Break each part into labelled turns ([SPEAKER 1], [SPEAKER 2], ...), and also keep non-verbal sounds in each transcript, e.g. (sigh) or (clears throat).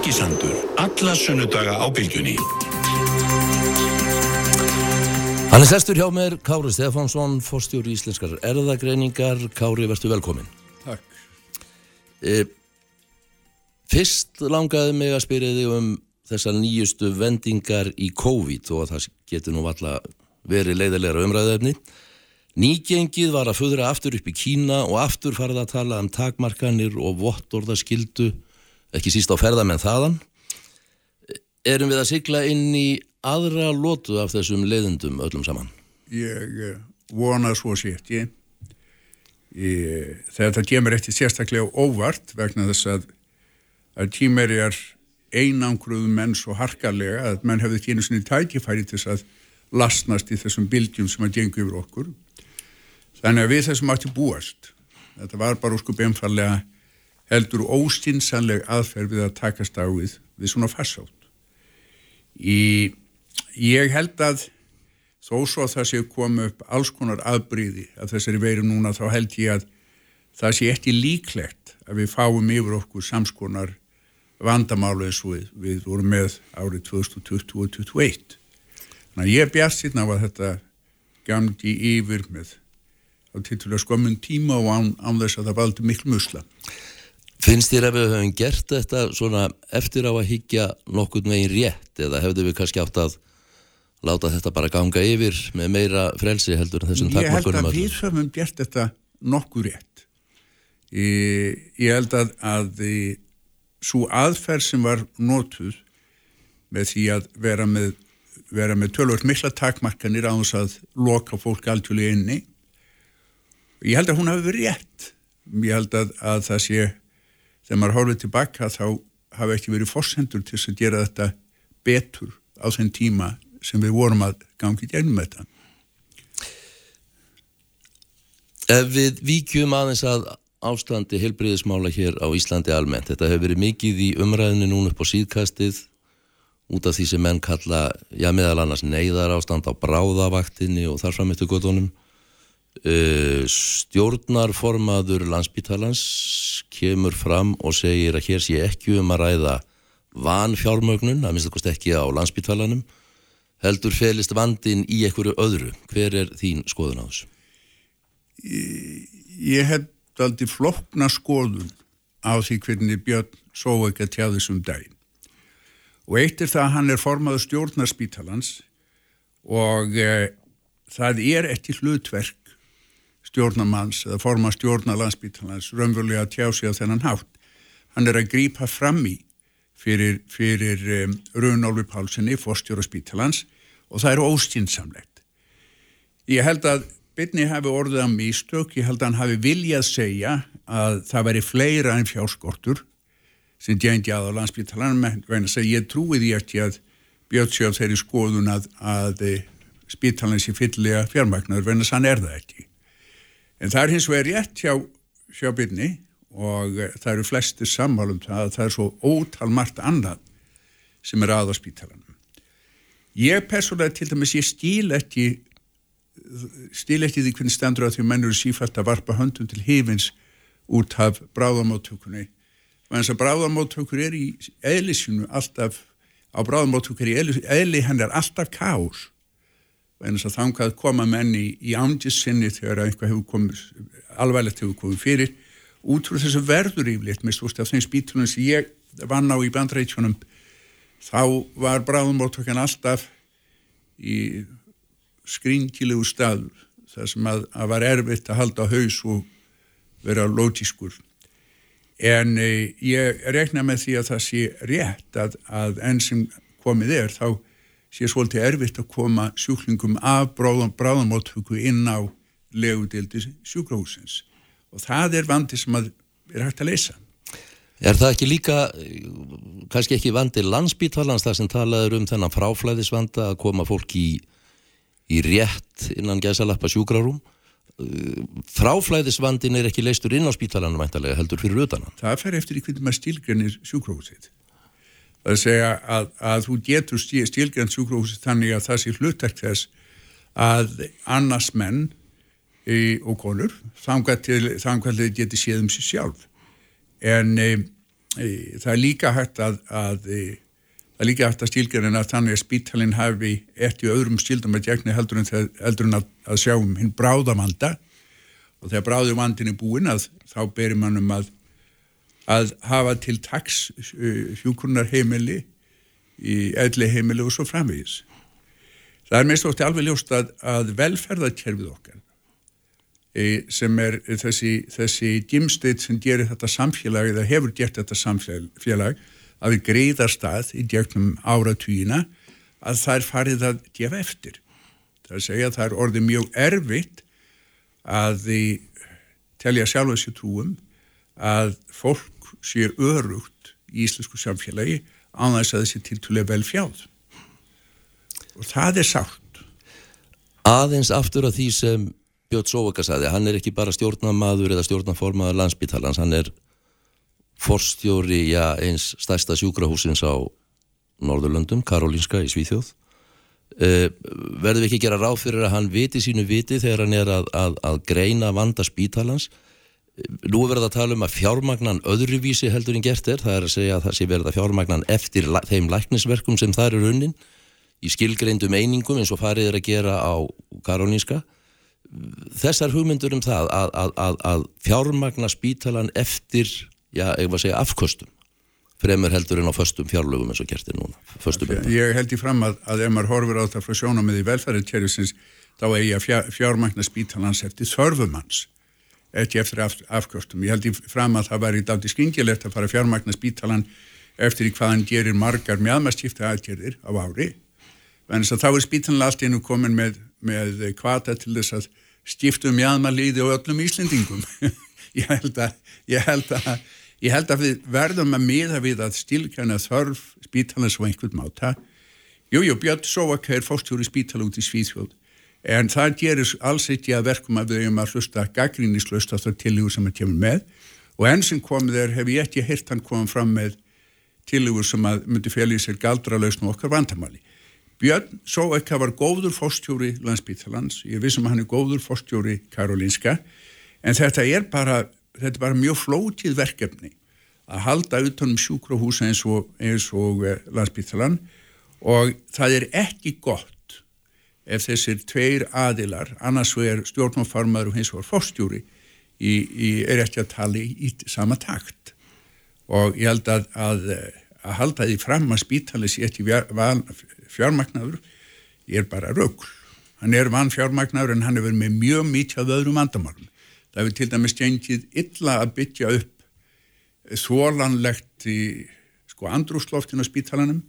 [SPEAKER 1] Sprengisandur, alla sunnudaga á bylgjunni.
[SPEAKER 2] Hann er sestur hjá mér, Kári Stefánsson, fórstjóri íslenskar erðagreiningar. Kári, verður velkomin.
[SPEAKER 3] Takk.
[SPEAKER 2] E, fyrst langaði mig að spyrja þig um þessar nýjustu vendingar í COVID og að það getur nú valla verið leiðilegra umræðefni. Nýgengið var að föðra aftur upp í Kína og aftur farið að tala um takmarkanir og vottorðaskildu, ekki síst á ferðamenn þaðan. Erum við að sigla inn í aðra lótu af þessum leiðendum öllum saman?
[SPEAKER 3] Ég eh, vona svo sétt ég. ég þetta kemur eftir sérstaklega óvart vegna þess að, að tímerjar einangruðum menn svo harkarlega að menn hefði ekki einu sinni tækifæri til þess að lasnast í þessum bildjum sem að gengu yfir okkur. Þannig að við þessum átti búast. Þetta var bara úr skup einfallega heldur óstinsanleg aðferð við að takast á við, við svona farsátt. Í, ég held að þó svo að það sé koma upp alls konar aðbríði að þessari veru núna þá held ég að það sé ekki líklegt að við fáum yfir okkur samskonar vandamálu eins og við, við vorum með árið 2020 og 2021. Þannig að ég bjart sérna á að þetta gangi yfir með á títulega skömmun tíma og án, án þess að það valdi miklu musla.
[SPEAKER 2] Finnst þér að við höfum gert þetta svona eftir á að higgja nokkur megin rétt eða hefðu við kannski átt að láta þetta bara ganga yfir með meira frelsi heldur en þessum
[SPEAKER 3] takmarkunum? Ég held að við höfum gert þetta nokkur rétt. Ég, ég held að, að svo aðferð sem var nótuð með því að vera með, vera með tölvöld mikla takmarkanir á þess að loka fólk alltjóðlega inni ég held að hún hafi verið rétt ég held að, að það sé þegar maður hálfið tilbaka þá hafi ekki verið fórsendur til að gera þetta betur á þenn tíma sem við vorum að gangi gænum þetta
[SPEAKER 2] Ef við víkjum aðeins að ástandi helbriðismála hér á Íslandi almennt. Þetta hefur verið mikið í umræðinu núna upp á síðkastið út af því sem menn kalla, já meðal annars neyðar ástand á bráðavaktinni og þar fram eftir gotunum. Uh, stjórnarformaður landsbítalans kemur fram og segir að hér sé ekki um að ræða vanfjármögnun, að minnst okkur ekki á landsbítalanum, heldur felist vandin í einhverju öðru. Hver er þín skoðun á þessu?
[SPEAKER 3] Ég, ég hef daldi flokna skoðun á því hvernig Björn svo ekki að tjá þessum daginn. Og eitt er það að hann er formaður stjórnarspítalans og e, það er eftir hlutverk stjórnamanns eða formað stjórnarlandsspítalans raunverulega að tjá sig á þennan hátt. Hann er að grípa fram í fyrir, fyrir e, Rúnálfi Pálssoni, fórstjóra spítalans og það er óstinsamlegt. Ég held að Bitni hafi orðið að místök, ég held að hann hafi viljað segja að það veri fleira en fjárskortur sem djænti að á landsbytalanum en ég trúi því eftir að Björnsjóð þeirri skoðun að, að spítalan sé fyllega fjármagnar en þess að hann er það ekki. En það er hins vegar rétt hjá, hjá Bitni og það eru flesti sammálum það að það er svo ótal margt annað sem er aða spítalanum. Ég personlega til dæmis ég stíl ekki stil eftir því hvernig stendur að því að mennur er sífælt að varpa höndum til hefins út af bráðamáttökunni eins að bráðamáttökur er í eðlisinu alltaf á bráðamáttökur í eðli henn er alltaf kás og eins að þangað koma menni í ándissinni þegar einhvað hefur komið alvarlegt hefur komið fyrir. Út frá þessu verður yfirleitt með stúst af þeim spítunum sem ég vann á í bandreitjónum þá var bráðamáttökan alltaf í skringilegu staður þar sem að, að var erfitt að halda haus og vera lótískur en e, ég rekna með því að það sé rétt að, að enn sem komið er þá sé svolítið erfitt að koma sjúklingum af bráðamóttöku inn á legudildi sjúkrahúsins og það er vandi sem að er hægt að leysa.
[SPEAKER 2] Er það ekki líka, kannski ekki vandi landsbítalans þar sem talaður um þennan fráflæðisvanda að koma fólk í í rétt innan gæsalappa sjúkrarúm? Fráflæðisvandin er ekki leistur inn á spítalanum mæntalega heldur fyrir utan
[SPEAKER 3] Það fer eftir í hvernig maður stílgrænir sjúkrahúsið það segja að, að þú getur stílgrænt sjúkrahúsið þannig að það sé hlutverk þess að annars menn í, og konur að þið geti séð um sér sjálf. En e, það er líka hægt að, að það er líka hægt að stílgerðin að þannig að spítalinn hafi eftir öðrum stíldum að gegna heldur en, heldur en að, að sjá um hinn bráðamanda og þegar bráðumandin er búin að þá berir mannum að að hafa til taks hjúkurnar-heimili í elli heimili og svo framvegis. Það er meist ótti alveg ljóst að, að velferðarkerfið okkar e, sem er þessi, þessi gimsteit sem gerir þetta samfélag eða hefur gert þetta samfélag að við greiðar stað í djögnum áratvíina að það er farið að gefa eftir. Það er að segja að það er orðið mjög erfitt að því telja sjálf þessi trúum að fólk sé örugt í íslensku samfélagi á þess að þessi tiltulega vel fjáð og það er sátt
[SPEAKER 2] Aðeins aftur af því sem Björn Sóvaka sagði, hann er ekki bara stjórnamaður eða stjórnaformaður landsbytalans, hann er forstjóri, já, eins stærsta sjúkrahúsins á Norðurlöndum, Karolinska í Svíþjóð. Uh, verður við ekki gera ráð fyrir að hann viti sínu viti þegar hann er að, að, að greina vanda spítalans Nú er verið að tala um að fjármagnan öðruvísi heldur en gert er, það er að segja að það sé verið að fjármagnan eftir þeim læknisverkum sem það eru runnin í skilgreindum einingum eins og farið er að gera á Karolinska. Þessar hugmyndur um það að, að, að, að fjármagna spítalan eftir, já, ég var að segja afkostum, fremur heldur en á föstum fjárlögum eins og gert er núna.
[SPEAKER 3] Okay, ég held í fram að ef maður horfur á það frá sjónamið í velferðarkerfisins, þá er ég að fjármagna spítalans eftir þörfumanns ekki eftir af, afkvöstum. Ég held í fram að það væri dáti skingilegt að fara að fjármagna spítalan eftir hvað hann gerir margar mjöðmaskipta aðgerðir á ári. Þannig að þá er spítalan allt einu komin með, með kvata til þess að skiptum mjöðmalíði og öllum Íslendingum. (laughs) ég, held að, ég, held að, ég held að við verðum að miða við að stilkjana þörf spítalan svo einhvern máta. Jújú, Björn Sóak er fórstjóri spítala út í Svíþjóð en það gerir alls ekki að verkum að við hefum að hlusta gaggrínislaust á það tilígur sem það kemur með. Og enn sem komið er hef ég ekki hirt hann komið fram með tilígur sem að myndi félagi sér galdralausn og okkar vandamáli. Björn svo ekki að var góður fórstjóri landsbítalans, ég vissum að hann er góður fórstjóri Karolinska. En þetta er bara, þetta er bara mjög flótið verkefni að halda utanum sjúkrahúsa eins og, og eh, landsbítalan og það er ekki gott ef þessir tveir aðilar, annars vegar stjórnmáfarmaður og hins vegar fórstjúri er ekki að tala í, sama takt. Og ég held að, að, að halda því fram að spítalið sé ekki fjármagnadur er bara röggl hann er vann fjármagnadur en hann er verið með mjög mítið af öðrum vandamálum. Það hefur til dæmis gengið illa að byggja upp þólanlegt í sko andrúsloftinu á spítalanum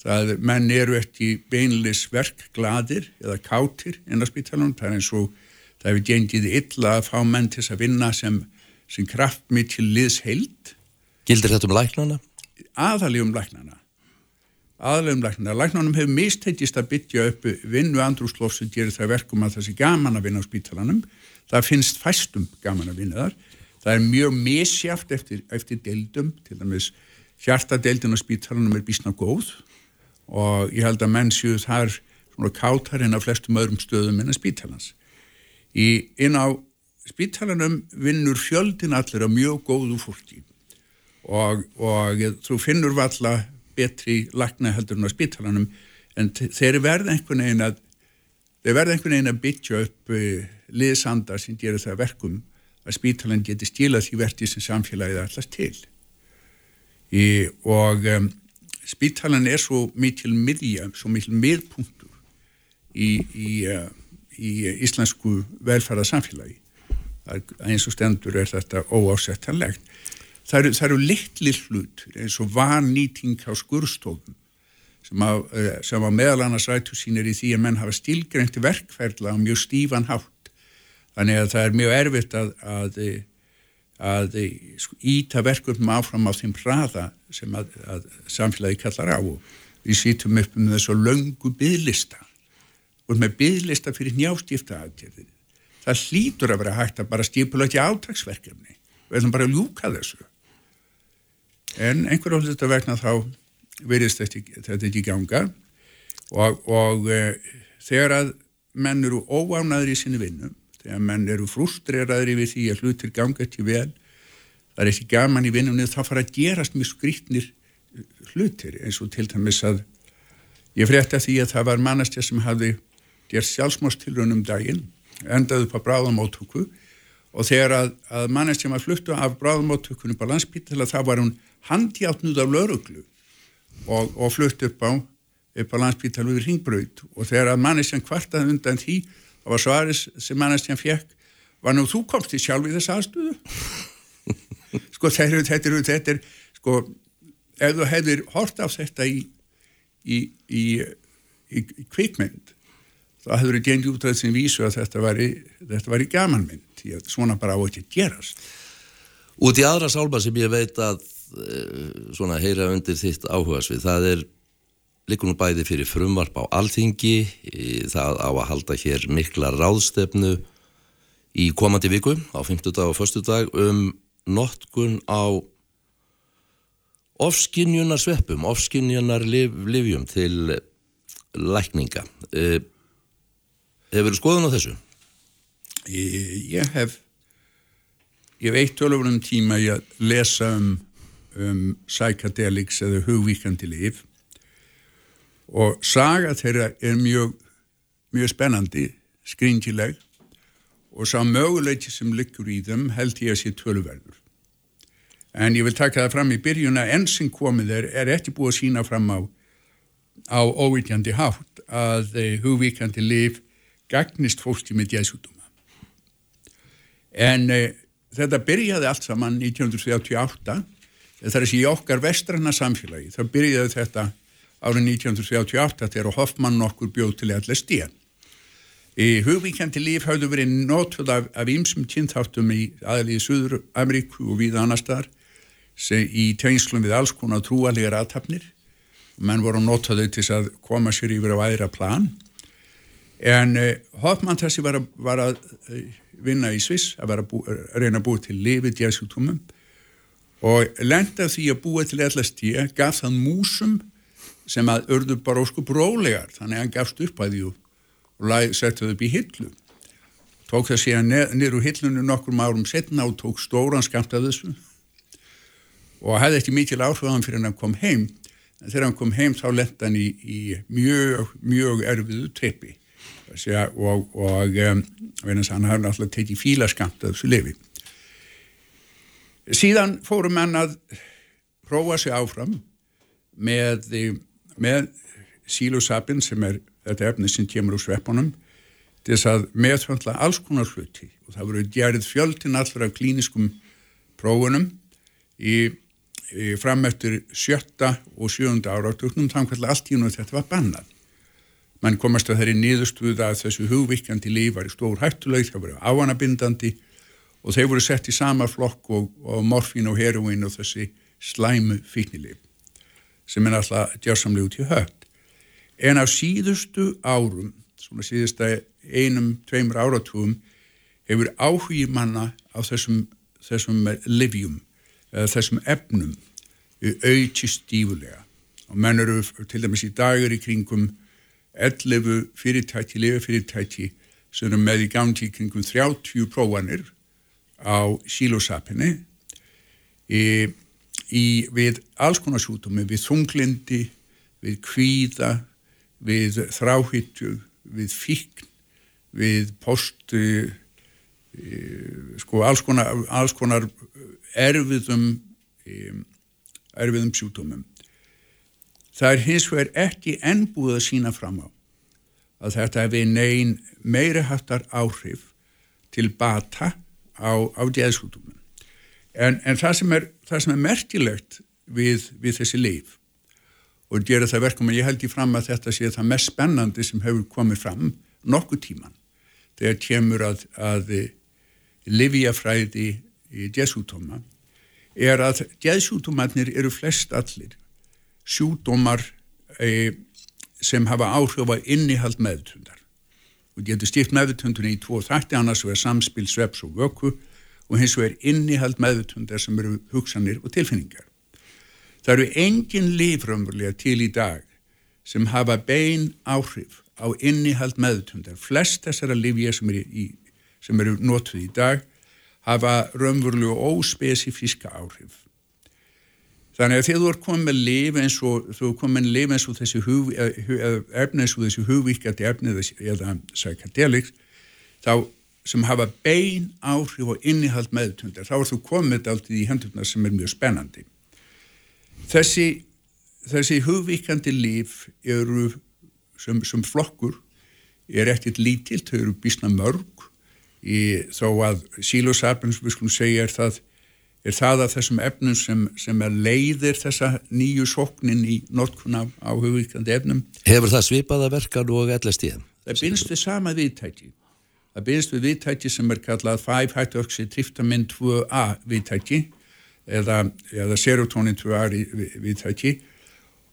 [SPEAKER 3] það menn eru ekki beinlis verkgladir eða kátir inn á spítalunum, það er eins og það hefur gengið illa að fá menn til að vinna sem, sem kraftmið til liðsheild.
[SPEAKER 2] Gildir þetta um læknana?
[SPEAKER 3] Aðalega um læknana. Aðalega um læknana. Læknanum hefur mistegist að byggja upp vinnu andrúslof sem gerir það verkum að það sé gaman að vinna á spítalanum. Það finnst fæstum gaman að vinna þar. Það er mjög misjáft eftir, eftir deildum, til dæmis hjartadeildin á spítalanum er bísna góð og ég held að menn séu þar svona kátar inn á flestum öðrum stöðum en að spítalans. Í, inn á spítalanum vinnur fjöldin allir á mjög góðu fólki og, og þú finnur valla betri lagna heldur en á spítalanum en þeir verða einhvern veginn að þeir verða einhvern veginn að byggja upp uh, liðsandar sem gerir það verkum að spítalan geti stílað því verti sem samfélagið allast til. Í, og um, spítalan er svo mikil miðja, svo mikil miðpunktur í, í, uh, í íslensku velferðarsamfélagi. Eins og stendur er þetta óásettanlegt. Það eru, eru litli hlut eins og vannýting á skurstofum sem að, uh, sem að meðal annars rættu sínir í því að menn hafa stílgreyndi verkferðla á mjög stífan hátt. Þannig að það er mjög erfitt að, að að íta verkefnum áfram á þeim hraða sem að, að samfélagi kallar á. Og við sýtum upp um þessu löngu byðlista og með byðlista fyrir njástýfta aðgerðir það hlýtur að vera hægt að bara stípula ekki átagsverkefni við ætlum bara að ljúka þessu. En einhver áður þetta vegna þá verðist þetta ekki ganga. Og, og e, þegar að menn eru óánaður í sinni vinnum þegar menn eru frustreraðri við því að hlutir ganga ekki vel það er ekki gaman í vinnunni þá fara að gerast mjög skrítnir hlutir eins og til dæmis að ég frétta því að það var mannastja sem hafði gert sjálfsmástilrunum daginn endaði upp á bráðamóttöku og þegar að, að mannastja maður fluttu af bráðamóttökunum á landsbytala þá var hún handjáttnuð af lauruglu og, og flutt upp á upp á landsbytala við ringbraut og þegar að mannastjan kvartaði undan því var svaris sem mannastjan fekk var nú þú komst í sjálf í þess aðstöðu? (laughs) Sko þetta er, þetta er, þetta er sko ef þú hefðir hort af þetta í í, í, í, kvikmynd þá hefur þið gengið út af þessum vísu að þetta var í, þetta var í gamanmynd því að svona bara á ekki gerast.
[SPEAKER 2] Út í aðra sálma sem ég veit að uh, svona heyra undir þitt áhugasvið, það er líkunum bæði fyrir frumvarp á alþingi, það á að halda hér mikla ráðstefnu í komandi viku á 50 dag og 1. dag um notkun á ofskinjunar sveppum, ofskinjunar liv, livjum til lækninga. Uh, hefur þú skoðun á þessu?
[SPEAKER 3] Ég, ég hef ég veit tölur um tíma að lesa um, um psychedelics eða hugvíkandi liv og saga þeirra er mjög mjög spennandi, skringileg. Og sá möguleiti sem liggur í þeim held ég að sé tölverður en ég vil taka það fram í byrjun að enn sem komið er, er ekki búið að sína fram á á óvitjandi hátt að hugvíkandi liv gagnist fólki með djæðsútuma en e, þetta byrjaði allt saman 1938 það er þessi í okkar vestranna samfélagi þá byrjaði þetta árið 1938 þegar Hoffmann okkur bjóð til stíðan í hugvíkjandi líf hafðu verið nótuð af, ýmsum kynþáttum í aðlið Suður Ameríku og við annar staðar í tegnslum við alls konar trúalegar aðtapnir menn voru notaði til að koma sér yfir á aðra plan. En uh, Hoffmann þessi var að, var að uh, vinna í Sviss að, að reyna að búa til lifið djæðsjúktumum og lenda því að búa til ég gaf þann músum sem að örðu bara ósku brólegar þannig að hann gafst upp að því og, settu þau upp í hillu. Tók það síðan niður úr hillunu nokkur árum setna og tók stóran skamt af þessu. Og hefði ekki mikil áhugaðan fyrir hann kom heim. En þegar hann kom heim þá lenda hann í, í mjög, mjög erfiðu treppi og, og um, hann hafði alltaf tekið fílaskamt af þessu lifi síðan fórum hann að prófa sig áfram með, með sílusapin sem er þetta efni sem kemur úr sveppunum til þess að meðfjöndla alls konar hluti og það voru gerð fjöldin allra klíniskum prófunum í fram eftir sjötta og sjönda áratöknum þannig allt í nú þetta var bannað. Man komast að þeirri nýðustuð að þessu hugvikandi líf var í stór hættuleg, það voru áanabindandi og þeir voru sett í sama flokk og, og morfín og heroin og þessi slæmu fíknilif sem er alltaf djársamlega út í högt. En á síðustu árum, svona síðusta einum, tveimur áratugum, hefur áhugi manna á þessum, þessum livjum þessum efnum auðviti stífulega og menn eru til dæmis í dagur í kringum 11 fyrirtæki, lefafyrirtæki sem eru með í gangi í kringum 30 prófanir á sílosapinni í, í, við alls konar sjútumi, við þunglindi, við kvíða, við þráhyttu, við fíkn, við postu, sko alls konar, alls konar erfiðum erfiðum sjútumum það er hins vegar ekki ennbúið að sína fram á að þetta hefði negin meiri hattar áhrif til bata á, á djeðsjútumum en, en það sem er, það sem er merkilegt við, við þessi leif og gera það verkum að ég held í fram að þetta sé það mest spennandi sem hefur komið fram nokkuð tíman þegar kemur að, að livjafræði í djeðsjútuma er að djeðsjútumarnir eru flest allir sjútumar e, sem hafa áhrif á innihald meðtundar og getur stíft meðtundunni í tvo þætti annars vegar samspil, sveps og vöku og hins vegar innihald meðtundar sem eru hugsanir og tilfinningar það eru engin lífrömmurlega til í dag sem hafa bein áhrif á innihald meðtundar flest þessara livja sem eru, í, sem eru notuð í dag hafa raunverulega óspesifíska áhrif. Þannig að þegar þú er komið lif eins og, þú er komið lif eins og þessi hug, efni eins og þessi hugvíkjandi efni eða psychedelics, þá sem hafa bein áhrif og innihald meðtundar, þá er þú komið alltaf í hendurna sem er mjög spennandi. Þessi, þessi hugvíkjandi líf eru sem, sem flokkur er ekkert lítilt, þau eru bísna mörg í, þó að sílosapins, við skulum segja, er það, er það að þessum efnum sem, sem er leiðir þessa nýju sóknin í notkuna á hugvíkjandi efnum.
[SPEAKER 2] Hefur það svipaða verkan og ellast í þeim?
[SPEAKER 3] Það byrjast við sama viðtæki. Það byrjast við viðtæki sem er kallað 5-hydroxytryptamin 2A viðtæki eða, eða serotonin 2A viðtæki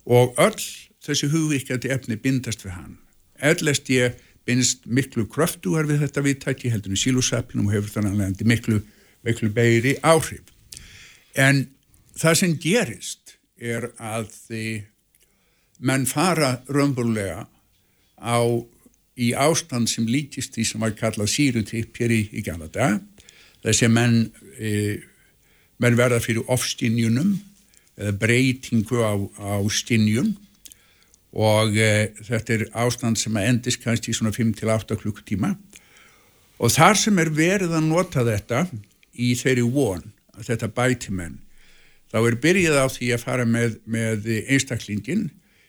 [SPEAKER 3] og öll þessi hugvíkjandi efni bindast við hann. Ellast ég bindst miklu kröftugar við þetta viðtæki heldur í sílusapinum og hefur þannig miklu, miklu beiri áhrif. En það sem gerist er að því menn fara römburlega á í ástand sem lítist því sem var kallað sírutripp hér í, í Galata. Þessi menn, e, menn verða fyrir ofstinjunum eða breytingu á, á stinjun og e, þetta er ástand sem endist kannski í svona 5-8 klukkutíma og þar sem er verið að nota þetta í þeirri von að þetta bæti menn þá er byrjað á því að fara með, með einstaklingin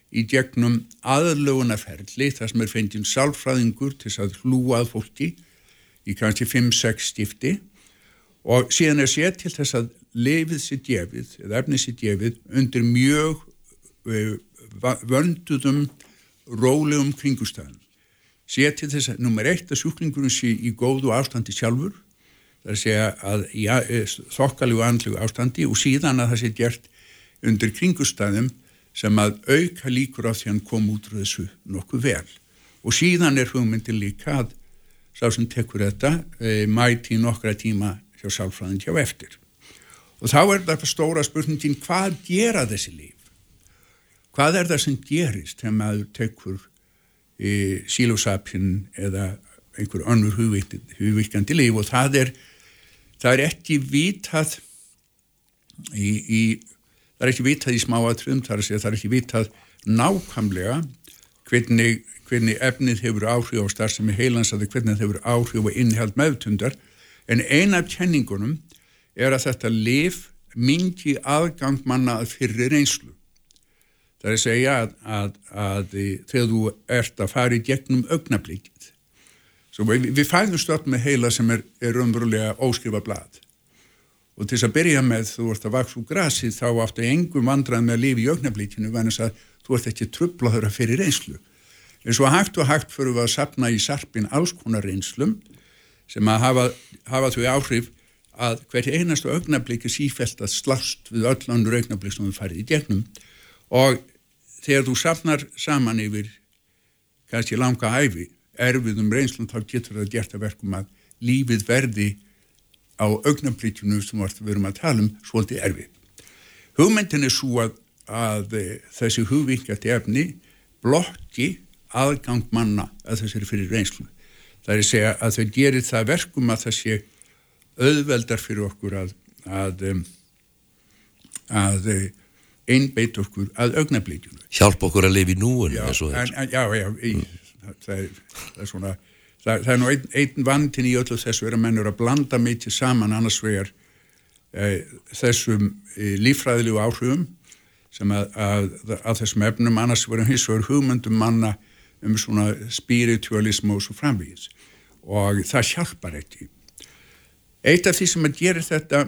[SPEAKER 3] í gegnum aðlögunarferðli þar sem er fengið sálfræðingur til að hlúað fólki í kannski 5-6 stifti og síðan er sér til þess að lefið sér djefið eða efnið sér djefið undir mjög uh, vönduðum rólegum kringustæðum sé til þess að nummer eitt að sjúklingurinn sé í góðu ástandi sjálfur það er að segja að í eh, þokkalegu andlegu ástandi og síðan að það sé gert undir kringustæðum sem að auka líkur á því hann kom út úr þessu nokkuð vel. Og síðan er hugmyndin líka að sá sem tekur þetta e, mæti nokkra tíma hjá sálfræðin hjá eftir. Og þá er þetta stóra spurningin hvað gera þessi líf? Hvað er það sem gerist þegar maður tekur í sílosapin eða einhver önnur hugvíkandi líf? Og það er, það er ekki vitað í, í, það er ekki vitað í smáatröðum, það er, segja, það er ekki vitað nákvæmlega hvernig, hvernig efnið hefur áhrif á starfsemi heilans að hvernig það hefur áhrif á innhjald meðtundar en eina af kenningunum er að þetta lif mingi aðgang manna að fyrir reynslu Það er að segja að, að, að þegar þú ert að fara í gegnum augnablíkið. Við, við fæðum stöld með heila sem er, er umverulega óskrifa blad. Og til þess að byrja með þú ert að vaksa úr grasið þá áttu engum vandrað með að lifa í augnablíkinu vegna að þú ert ekki trublaður að fyrir reynslu. En svo hægt og hægt fyrir við að sapna í sarpin alls konar reynslum sem að hafa, hafa þau áhrif að hvert einastu augnablíki sífælt að slást við öll annur augnablík sem þú farið í gegnum og þegar þú safnar saman yfir kannski langa æfi erfiðum reynslum þá getur það gert að verkum að lífið verði á augnablítjunu sem við erum að tala um svolítið erfið. Hugmyndin er svo að, að þessi hugvíkjati efni blokki aðgang manna að þessari fyrir reynslu. Það er að segja að þau gerir það verkum að það sé auðveldar fyrir okkur að að, að, að einbeit okkur að augnablíkjunu.
[SPEAKER 2] Hjálp okkur að lifa í núun.
[SPEAKER 3] Já, en, já, já, í, mm. það, það er svona, það, það er nú einn ein vandin í öllu þessu er að mennur að blanda mikið saman annars vegar e, þessum e, lífræðilegu áhrifum sem að, að, að þessum efnum. Annars vegar hins vegar hugmyndum manna um svona spiritualism og svo framvís og það hjálpar ekki. Eitt af því sem að gera þetta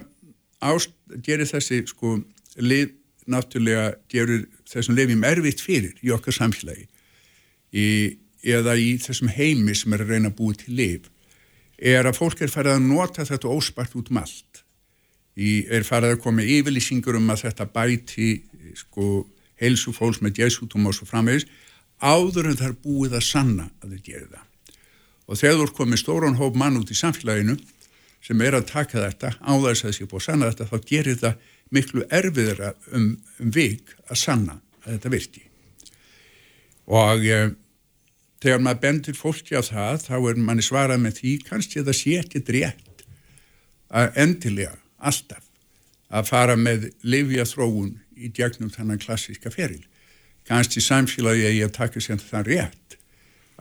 [SPEAKER 3] ást, gera þessi sko lið náttúrulega gerur þessum lefjum erfitt fyrir í okkar samfélagi. Í, eða í þessum heimi sem er að reyna að búi til lif er að fólk er farið að nota þetta óspart út um allt. Í, er farið að koma yfirlýsingur um að þetta bæti sko heilsu fólks með jæsútum og svo framvegis áður en það er búið að sanna að þeir gera það. Og þegar þú er komið stóran hóp mann út í samfélaginu sem er að taka þetta á þess að sé búið að sanna þetta þá gerir það miklu erfiðra um, um vik að sanna að þetta virki. Og e, þegar maður bendur fólki á það þá er manni svarað með því kannski að það sé ekki rétt að endilega alltaf að fara með lifja þróun í gegnum þannan klassíska feril. Kannski samfélagi að ég taka sér þann rétt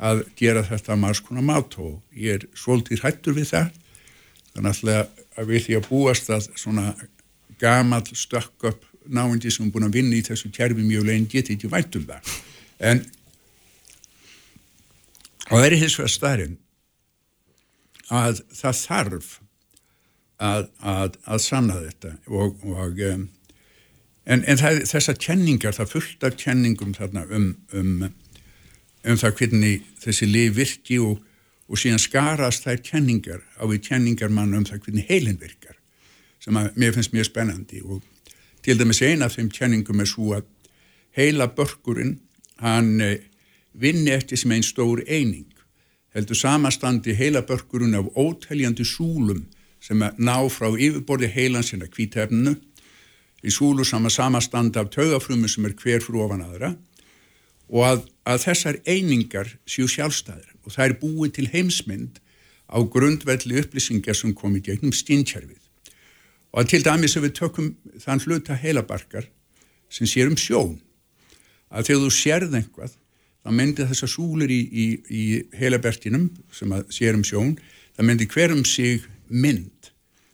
[SPEAKER 3] að gera þetta margs konar mát og ég er svolítið hrættur við það þannig að við því að búast að svona gamal stökk upp náindi sem er búin að vinna í þessu kjærfi mjög leginn geti ekki vænt um það en og það er hins vegar starinn að það þarf að, að, að sanna þetta og, og um, en, en það, þessar kenningar, það fullt af kenningum þarna um, um, um það hvernig þessi lið virki og, og síðan skarast þær kenningar á við kenningar mann um það hvernig heilin virkar sem að mér finnst mjög spennandi. Og til dæmis eina af þeim kenningum er svo að heila börkurinn hann eh, vinni eftir sem einn stór eining heldur samastandi heila börkurinn af óteljandi súlum sem ná frá yfirborði heilansina kvítefninu í súlu sama samastand af taugafrumu sem er hver frú ofan aðra og að, að þessar einingar séu sjálfstæðir og það er búið til heimsmynd á grundvelli upplýsingar sem kom í gegnum stínkerfið og að til dæmis ef við tökum þann hluta heilabarkar sem sér um sjón að þegar þú sérð einhvað þá myndir þessar súlir í, í, í heilabertinum sem að sér um sjón það myndir hverjum sig mynd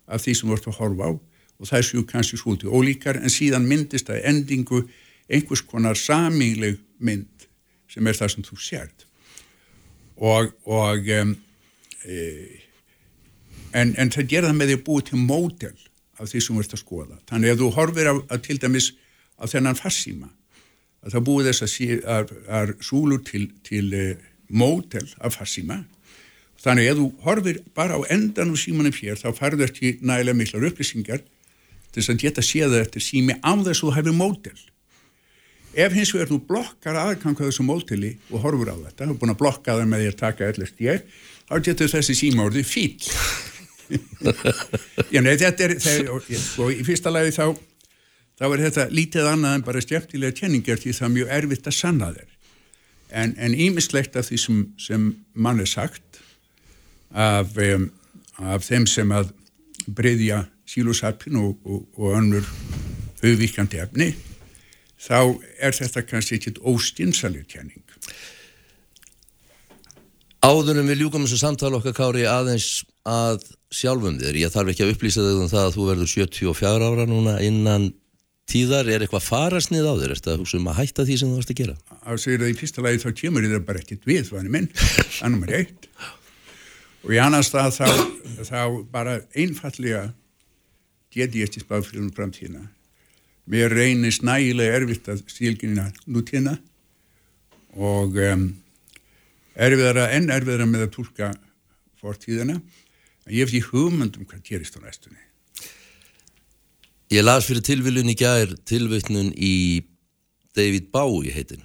[SPEAKER 3] af því sem ert að horfa á og það svo kannski svolítið ólíkar en síðan myndist að endingu einhvers konar samíleg mynd sem er það sem þú sérð og, og um, e, en, en það gerða með því að búið til módel af því sem ert að skoða. Þannig að þú horfir að, að til dæmis á þennan farsíma að það búið þess að, að, að súlu til, til e, módel af farsíma. Þannig að þú horfir bara á endan og símanum hér þá farður ekki nægilega miklar upplýsingar til þess að geta séða eftir sími á þess að þú hefur mótel. Ef hins vegar þú blokkar aðgang á þessu móteli og horfur á þetta, þú er búin að blokka það með því að taka ellert ég, þá getur þessi síma orðið fíl (laughs) Já, nei, þetta er þegar, og, og í fyrsta lagi þá þá er þetta lítið annað en bara stjæftilega tjenningar því það er mjög erfitt að sanna þeir en ímislegt af því sem, sem mann er sagt af, um, af þeim sem að breyðja sílúsarpin og, og, og önnur auðvíkjandi efni þá er þetta kannski ekkit óstinsalir tjenning
[SPEAKER 2] Áðurum við ljúkum þessu samtala okkar Kári aðeins að sjálfum þér, ég þarf ekki að upplýsa þig um það að þú verður 74 ára núna innan tíðar, er eitthvað farasnið á þér, er þetta húsum að hætta því sem þú varst að gera?
[SPEAKER 3] Á segir það í fyrsta lagi þá kemur þér bara ekkit við, þannig minn, annum er eitt. Og í annan stað þá, þá bara einfallega geti ég eftir spáð fyrir um framtíðina. Mér reynist nægilega erfitt að stílginina nútíðina og um, erfiðara enn erfiðara með að tólka fortíðina. En ég hef því hugmynd um hvað gerist á næstunni
[SPEAKER 2] Ég las fyrir tilviljun í gær tilvittnun í David Bowie heitin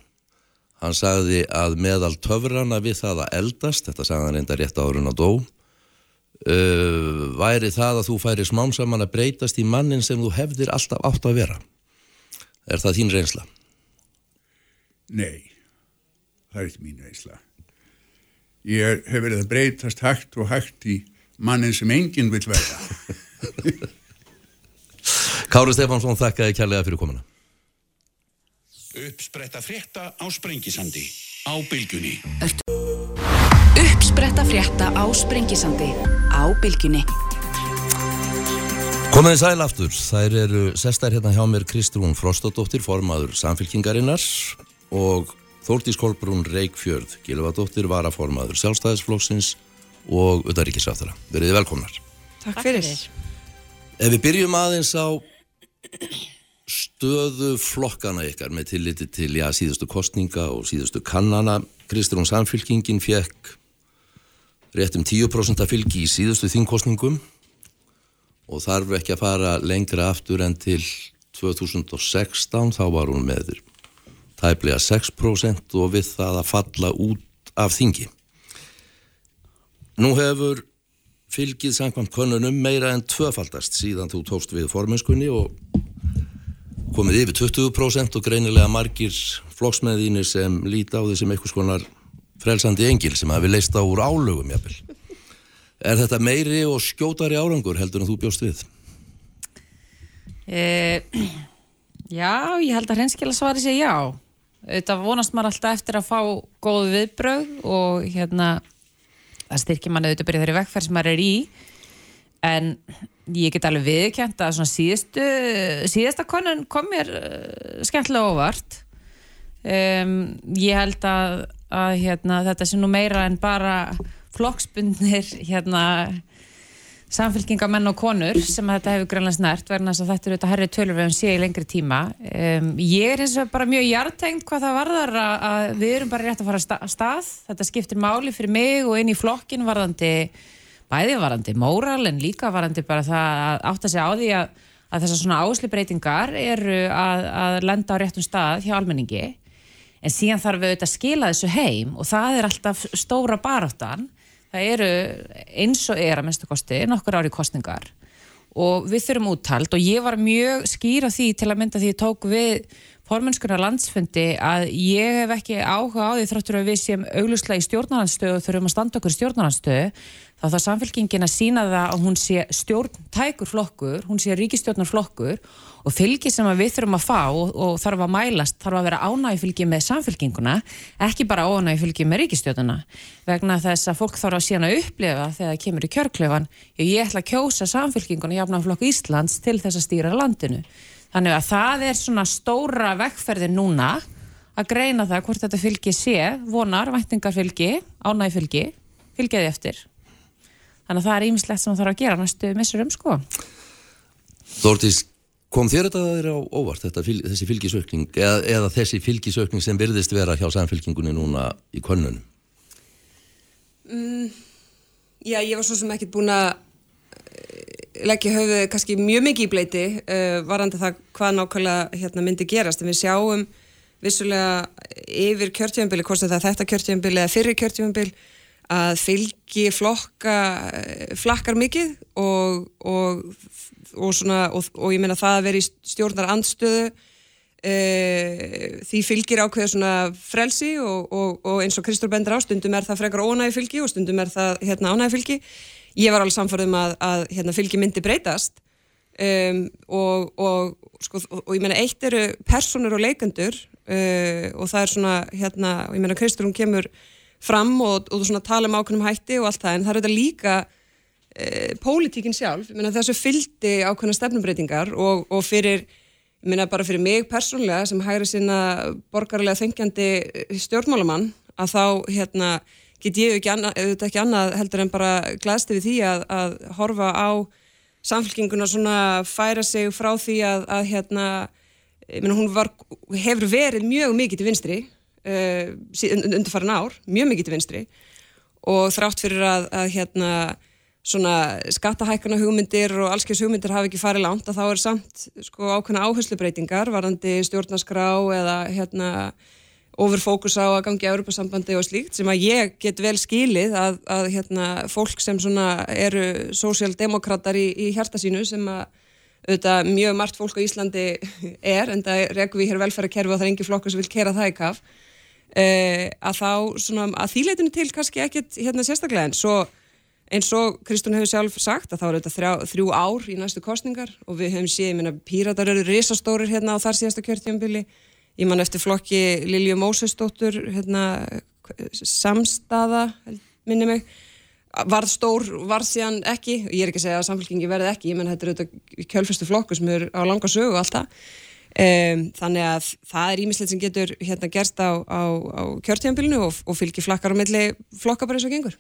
[SPEAKER 2] hann sagði að meðal töfrana við það að eldast þetta sagði hann reynda rétt árun á dó uh, væri það að þú færi smám saman að breytast í mannin sem þú hefðir alltaf átt að vera. Er það þín reynsla?
[SPEAKER 3] Nei það er ekki mín reynsla. Ég hef verið að breytast hægt og hægt í mannin sem enginn vil vera (laughs)
[SPEAKER 2] Káru Stefánsson þakkaði kærlega fyrir komuna
[SPEAKER 1] Uppspretta frétta á Sprengisandi á bylgunni
[SPEAKER 4] Uppspretta frétta á Sprengisandi á bylgunni
[SPEAKER 2] Komiði sæl aftur, þær eru sestar hérna hjá mér Kristrún Frostadóttir, formaður samfélkingarinnar og Þórtís Kolbrún Reykjörð, Gilvadóttir, varaformaður sjálfstæðisflóksins og Udaríkisrættara. Verðið velkomnar.
[SPEAKER 5] Takk fyrir.
[SPEAKER 2] Ef við byrjum aðeins á stöðu flokkana ykkar með tilliti til já, síðustu kostninga og síðustu kannana, Kristrún Samfélkingin fekk rétt um 10% að fylgi í síðustu þingkostningum og þarf ekki að fara lengra aftur en til 2016 þá var hún með tæplega 6% og við það að falla út af þingi. Nú hefur fylgið samkvæmt konunum meira en tvöfaldast síðan þú tókst við forminskunni og komið yfir 20% og greinilega margir flokksmeðinir sem líti á því sem einhvers konar frelsandi engil sem hafi leist á úr álögum jafnvel. Er þetta meiri og skjótari árangur heldur en þú bjóst við?
[SPEAKER 5] E, (clears throat) já, ég held að hreinskila svari sé já. Þetta vonast maður alltaf eftir að fá góð viðbröð og hérna það styrkir manni auðvitað byrja þeirri vekkferð sem maður er í. En ég get alveg viðkjent að svona síðustu síðasta konun kom mér uh, skemmtilega óvart. Um, ég held að, að hérna, þetta sé nú meira en bara flokksbundnir hérna samfélkingamenn og konur sem þetta hefur greinlega snert verðan að þetta eru þetta herri tölur við um sé í lengri tíma. Um, ég er eins og bara mjög hjartengt hvað það varðar að, við erum bara rétt að fara að stað. Þetta skiptir máli fyrir mig og inn í flokkin varðandi bæði varðandi móral en líka varðandi bara það að átta sig á því að, að þessar svona áslipreitingar eru að, að lenda á réttum stað hjá almenningi. En síðan þarf við auðvitað að skila þessu heim og það er alltaf stóra baráttan það eru eins og er að minnstu kosti nokkur ári kostningar og við þurfum úttalt og ég var mjög skýra því til að mynda því ég tók við formönskuna landsfundi að ég hef ekki áhuga á því þráttur að við séum augluslega í stjórnarhansstöðu þurfum að standa okkur í stjórnarhansstöðu þá það samfélkingin að sína það að hún sé stjórntækur flokkur, hún sé ríkistjórnar flokkur og fylgi sem við þurfum að fá og, og þarf að mælast þarf að vera ánægifylgi með samfélkinguna ekki bara ánægifylgi með ríkistjórnuna vegna þess að fólk þarf að sína að upplifa þegar það kemur í kjörklöfan ég ætla að kjósa samfélkinguna jafnaflokk Íslands til þess að stýra landinu þannig að það er svona stóra vekkferðin núna að greina það hvort þetta fylgi sé vonar, væntingarfylgi, ánægifylgi fylgjaði eftir þannig að það er ímislegt sem það þarf að gera næstu missurum sko
[SPEAKER 2] Þórtís, kom þér þetta að þeirra á óvart þetta, þessi fylgisökning eða, eða þessi fylgisökning sem virðist vera hjá samfylkingunni núna í konunum?
[SPEAKER 6] Mm, já, ég var svo sem ekkert búin að leggja höfuð kannski mjög mikið í bleiti uh, varandi það hvað nákvæmlega hérna, myndi gerast. En við sjáum vissulega yfir kjörtjöfambili, hvort er þetta kjörtjöfambili eða fyrir kjörtjöfambili að fylgi flokka eh, flakkar mikið og, og, og, svona, og ég meina það að vera í stjórnar andstöðu e, því fylgir ákveða svona frelsi og eins og Kristór bendur á stundum er það frekar ónægi fylgi og stundum er það hérna, ánægi fylgi ég var alveg samfærðum að, að hérna, fylgi myndi breytast. Um, og sko, ég meina eitt eru personur og leikendur uh, og það er svona hérna, og ég meina Kristór hún kemur fram og, og svona tala um ákveðnum hætti og allt það en það er þetta líka e, pólitíkin sjálf, ég meina þessu fyldi ákveðna stefnumbreytingar og, og fyrir, meina bara fyrir mig persónlega sem hægri sína borgarlega þengjandi stjórnmálamann að þá hérna get ég ekki annað, ekki annað heldur en bara glæðst við því að, að horfa á samfélkinguna svona færa sig frá því að, að hérna, ég meina hún var, hefur verið mjög mikið til vinstri uh, undirfæran ár, mjög mikið til vinstri. Og þrátt fyrir að, að hérna svona skattahækana hugmyndir og allskeins hugmyndir hafi ekki farið langt að þá er samt sko ákveðna áherslubreitingar varandi stjórnaskrá eða hérna overfókus á að gangi á Europasambandi og slíkt sem að ég get vel skilið að, að hérna fólk sem eru sósjaldemokrater í, í hjarta sínu sem að auðvitað mjög margt fólk á Íslandi (laughs) er en það rekum við hér velferðarkerfi og það er engi flokkur sem vil kera það í kaf Uh, að þá svona að þýleitinu til kannski ekkert hérna sérstaklega. En svo eins og Kristún hefur sjálf sagt að þá eru þetta þrjá, þrjú ár í næstu kostningar og við hefum séð, ég minna, píratar eru risastórir hérna á þar síðasta kjörtjömbili ég man eftir flokki Lilju Mósesdóttur hérna samstaða, minni mig. Varð stór, varð síðan ekki ég er ekki að segja að samfélkingi verði ekki ég menn þetta er auðvitað kjölfestu flokku sem er á langa sögu og allt það. Um, þannig að það er ímislegt sem getur hérna gerst á, á, á kjörtíðanbílinu og, og fylgir flakkar á milli flokka bara eins og gengur.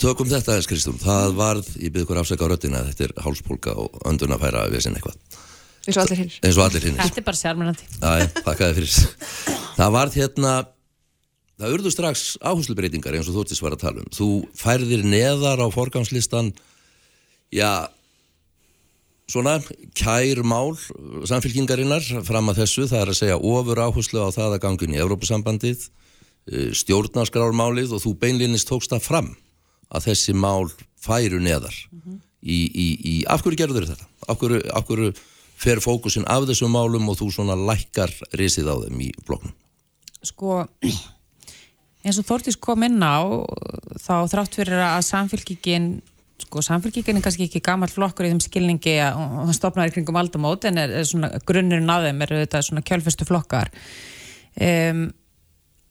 [SPEAKER 2] Tökum þetta eins Kristún, það varð ég byrði ykkur afsækja á röttina þetta er hálspólka og öndun að færa við sinna eitthvað
[SPEAKER 6] eins og allir hinn
[SPEAKER 2] eins og allir hinn
[SPEAKER 5] Þetta er bara
[SPEAKER 2] fyrir. Það varð hérna það urðu strax áherslubreytingar eins og þú ættist var að tala um. Þú færðir neðar á forgámslistan já svona kær mál samfélkingarinnar fram að þessu, það er að segja ofur áherslu á það að gangun í Evrópusambandið eh, stjórnarskrármálið og þú beinlinnist tókst það fram að þessi mál færu neðar. Mm -hmm. í, í, í, af hverju gerður þetta? Af hverju, af hverju fer fókusin af þessum málum og þú svona lækkar risið á þeim í bloknum?
[SPEAKER 5] Sko eins og Þórtís kom inn á þá þrátt fyrir að samfélkingin sko samfélkingin er kannski ekki gammal flokkur í þeim skilningi að það stopnar í kringum aldamót en er, er svona grunnurinn á þeim er þetta svona kjölfestu flokkar um,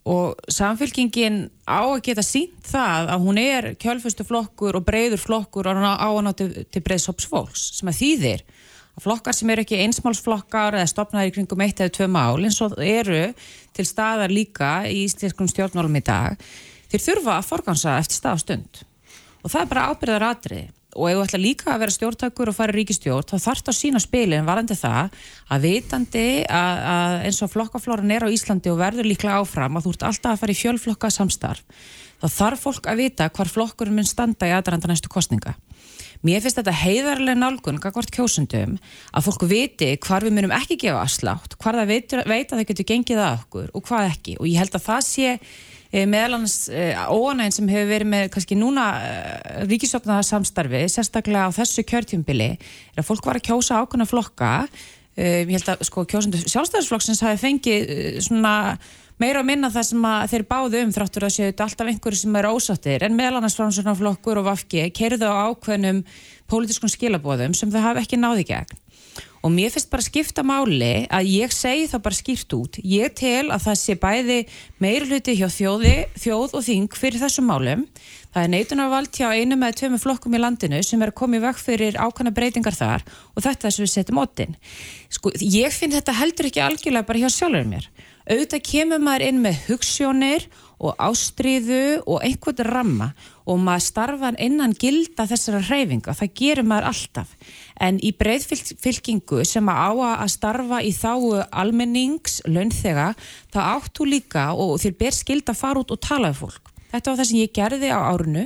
[SPEAKER 5] og samfélkingin á að geta sínt það að hún er kjölfestu flokkur og breyður flokkur og á að ná til, til breyðsops fólks sem að þýðir flokkar sem eru ekki einsmálsflokkar eða stopnaði í kringum eitt eða tvö mál eins og eru til staðar líka í íslenskum stjórnmálum í dag þeir þurfa að forgansa eftir stað og stund. Og það er bara ábyrðar atrið og ef þú ætla líka að vera stjórntakur og fara ríkistjórn þá þarf það að sína spilin varandi það að vitandi að, að eins og flokkaflóran er á Íslandi og verður líklega áfram að þú ert alltaf að fara í fjölflokka samstarf þá þarf fólk að vita hvar flokkurum mun standa í aðranda næstu kostninga Mér finnst þetta heiðarlega nálgun kakvart kjósundum að fólk viti hvar við munum ekki gefa afslátt, hvar það veit, veit að það getur gengið að okkur og hvað ekki. Og ég held að það sé Eh, meðal annars eh, óanæginn sem hefur verið með kannski núna eh, ríkisöfnaða samstarfi, sérstaklega á þessu kjörtjumbili, er að fólk var að kjósa ákveðna flokka. Ég held að sko kjósundu sjálfstæðarsflokksins hafi fengið svona meira að minna það sem þeir báðu um þráttur að séu alltaf einhverju sem er ósattir en meðal annars frá svona flokkur og vafki kerðu á ákveðnum pólitískun skilabóðum sem þau hafi ekki náði gegn. Og mér finnst bara skipta máli að ég segi það bara skipt út. Ég tel að það sé bæði meir hluti hjá þjóði, þjóð og þing fyrir þessum málum. Það er neitunarvald hjá einu með tveimu flokkum í landinu sem er að í vekk fyrir ákvæmna breytingar þar og þetta er sem við setjum óttin sko, ég finn þetta heldur ekki algjörlega bara hjá sjálfur mér auðvitað kemur maður inn með hugssjónir og ástríðu og einhvern ramma og maður starfan innan gilda þessara hreyfinga, það gerir maður alltaf. En í breyðfylkingu sem að á að starfa í þáu almennings, launþega það áttu líka og þér ber skild að fara út og tala um fólk. Þetta var það sem ég gerði á árunu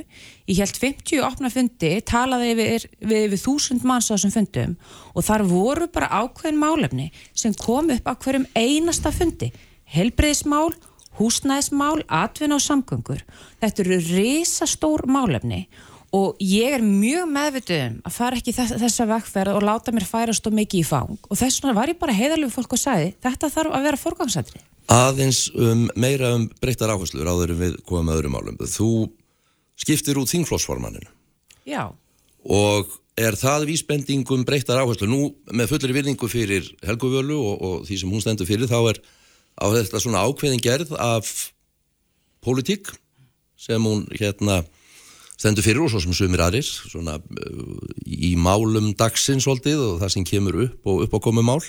[SPEAKER 5] ég held 50 opna fundi talaði við, við, við þúsund manns á þessum fundum og þar voru bara ákveðin málefni sem kom upp á hverjum einasta fundi helbreyðismál húsnæðismál, atvinna og samgöngur. Þetta eru risastór málefni og ég er mjög meðvituð um að fara ekki þess, þessa vekkferð og láta mér færast og mikið í fang. Og þess vegna var ég bara heiðarlegu fólk og sagði þetta þarf að vera forgangsætri
[SPEAKER 2] Aðeins um, meira um breyttar áherslur áður við komum með öðrum málum. Þú skiptir út þingflósformaninu
[SPEAKER 5] Já.
[SPEAKER 2] Og er það vísbendingum breyttar áherslu nú með fullir virðingu fyrir Helguvölu og, og því sem hún stendur fyrir þá er á þetta svona ákveðin gerð af pólitík sem hún hérna stendur fyrir og svo sem sumir aðrir svona uh, í málum dagsins svolítið og það sem kemur upp og upp á komu mál.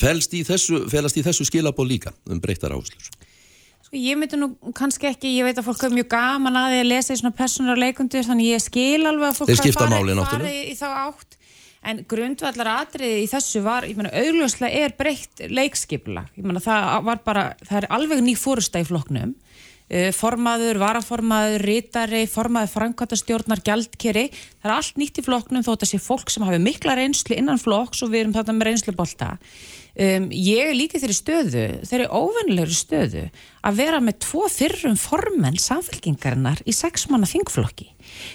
[SPEAKER 2] Fælst í þessu, í þessu skilabó líka um breyttar áherslur?
[SPEAKER 5] Sko ég myndi nú kannski ekki, ég veit að fólk er mjög gaman að því að lesa í svona personar leikundur þannig ég skil alveg að fólk
[SPEAKER 2] fari,
[SPEAKER 5] fari í þá átt en grundvallar atriði í þessu var, ég menna, augljóslega er breytt leikskipla, ég menna, það var bara, það er alveg ný fórustæð í floknum, uh, formaður, varaformaður, rítari, formaður, framkvæmtastjórnar, gjaldkeri, það er allt nýtt í floknum þó að sé fólk sem hafi mikla reynslu innan flokks og við erum þarna með reynslubolta. Um, ég er líka þeirri stöðu, þeirri óvennilegri stöðu að vera með tvo fyrrum formenn samfélkingarinnar í sexmanna þingflokki.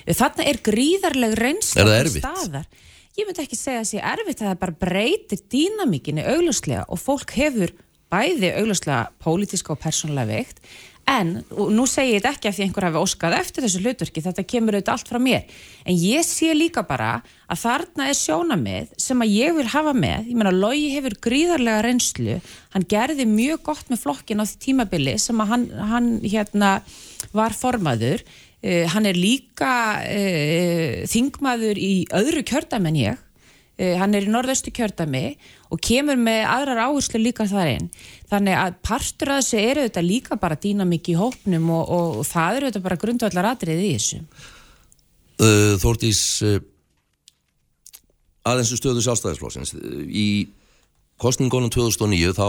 [SPEAKER 5] Þarna er gríðarleg reynslu staðar ég myndi ekki segja að sé erfitt að það bara breytir dýnamíkinni augljóslega og fólk hefur bæði augljóslega pólitíska og persónulega veikt. En, og nú segi ég þetta ekki af því einhver hafi óskað eftir þessu hlutverki, þetta kemur auðvitað allt frá mér, en ég sé líka bara að þarna er sjónamið sem að ég vil hafa með, ég menna Lógi hefur gríðarlega reynslu, hann gerði mjög gott með flokkin á því tímabili sem að hann, hann hérna var formaður Uh, hann er líka uh, þingmaður í öðru kjördami en ég, uh, hann er í norðaustu kjördami og kemur með aðrar áherslu líka þar einn. Þannig að partur af þessu eru þetta líka bara dýnamík í hópnum og, og, og það eru þetta bara grundvallar atriðið í þessu.
[SPEAKER 2] Þórtís, aðeins stöðu sjálfstæðisflóksins. Í kostningunum 2009 þá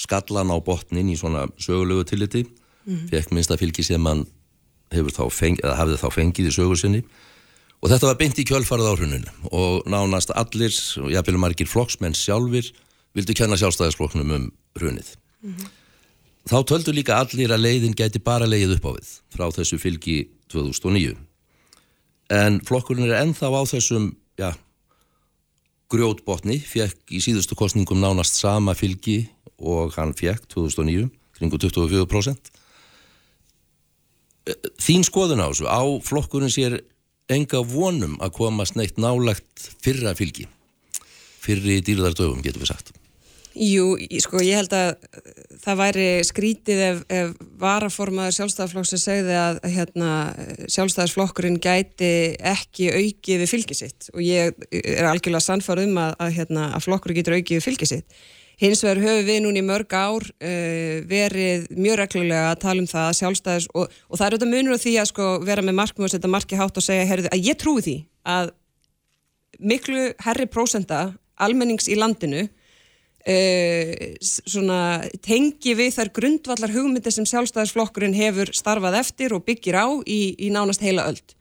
[SPEAKER 2] skallan á botnin í svona sögulegu tilliti, mm -hmm. fekk minnst að fylgi sem hefur þá fengið, eða hafði þá fengið í sögursinni og þetta var beint í kjölfarið áhruninu og nánast allir, og jáfnvegulega margir flokksmenn sjálfur, vildu kenna sjálfstæðisflokknum um hrunið. Mm -hmm. Þá töldu líka allir að leiðin gæti bara leið upp á við frá þessu fylgi 2009. En flokkurinn er ennþá á þessum, já, grjótbotni, fekk í síðustu kostningum nánast sama fylgi og hann fekk 2009, kringu 24%. Þín skoðun á þessu, á flokkurinn sér enga vonum að komast neitt nálagt fyrra fylgi? Fyrri dýrðardögum getur við sagt.
[SPEAKER 6] Jú, sko ég held að það væri skrítið ef, ef varaformaður sjálfstæðarflokks sem segði að hérna, sjálfstæðarsflokkurinn gæti ekki aukið við fylgi sitt. Og ég er algjörlega sannfæður um að, að, hérna, að flokkurinn getur aukið við fylgi sitt. Hins vegar höfum við núna í mörg ár uh, verið mjög reglulega að tala um það að sjálfstæðis og, og það er auðvitað munur á því að sko, vera með markmið og setja marki hátt og segja heyrðu, að ég trúi því að miklu herri prósenda almennings í landinu uh, svona, tengi við þær grundvallar hugmyndir sem sjálfstæðisflokkurinn hefur starfað eftir og byggir á í, í nánast heila öld.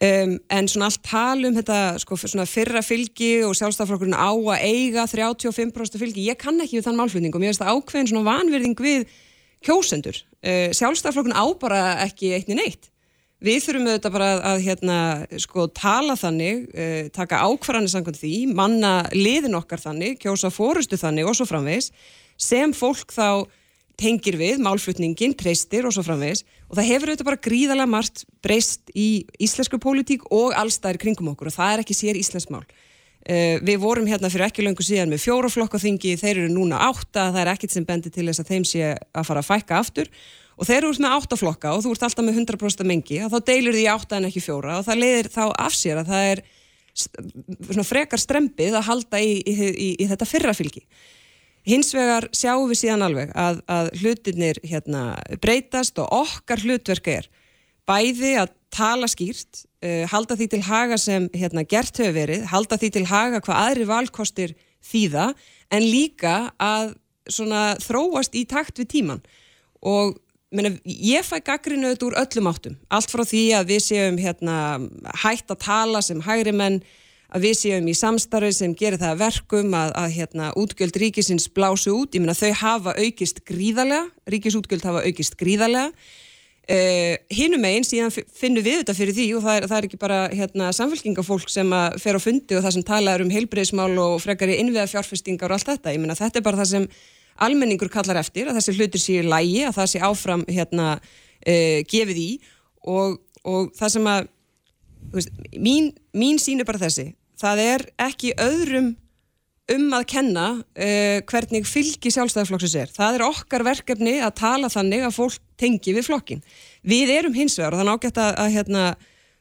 [SPEAKER 6] Um, en svona allt tal um þetta sko, fyrra fylgi og sjálfstæðarflokkurinn á að eiga 35% fylgi, ég kann ekki við þann málflutning og mér finnst það ákveðin svona vanverðing við kjósendur. Uh, sjálfstæðarflokkurinn á bara ekki eitt niður neitt. Við þurfum auðvitað bara að, að hérna, sko, tala þannig, uh, taka ákvarðanir samkvæmt því, manna liðin okkar þannig, kjósa fórustu þannig og svo framvegis, sem fólk þá tengir við, málflutningin, treystir og svo framvegis og það hefur auðvitað bara gríðalega margt breyst í íslensku pólitík og allstæðir kringum okkur og það er ekki sér íslensk mál. Uh, við vorum hérna fyrir ekki löngu síðan með fjóraflokkaþingi, þeir eru núna átta, það er ekkit sem bendir til þess að þeim sé að fara að fækka aftur og þeir eru út með áttaflokka og þú ert alltaf með 100% mengi og þá deilur því átta en ekki fjóra og það leiðir þá af sér að það er frekar strempið að halda í, í, í, í þetta fyrra fylgi. Hins vegar sjáum við síðan alveg að, að hlutinir hérna, breytast og okkar hlutverk er bæði að tala skýrt, uh, halda því til haga sem hérna, gert hefur verið, halda því til haga hvað aðri valkostir þýða en líka að svona, þróast í takt við tíman og Meina, ég fæ gaggrinu auðvitað úr öllum áttum. Allt frá því að við séum hérna, hægt að tala sem hægri menn að við séum í samstarfi sem gerir það að verkum að, að hérna, útgjöld ríkisins blásu út, ég meina þau hafa aukist gríðarlega, ríkisútgjöld hafa aukist gríðarlega. Uh, hinum einn síðan finnum við þetta fyrir því og það er, það er ekki bara hérna, samfélkingafólk sem fer á fundi og það sem talaður um heilbreyðismál og frekari innviða fjárfestingar og allt þetta, ég meina þetta er bara það sem almenningur kallar eftir, að þessi hlutir séu lægi, að það sé áfram hérna, uh, gefið í. Og, og það sem að veist, mín, mín sín er bara þessi það er ekki öðrum um að kenna uh, hvernig fylgi sjálfstæðarflokksins er. Það er okkar verkefni að tala þannig að fólk tengi við flokkin. Við erum hins vegar og það er ágætt að, að hérna,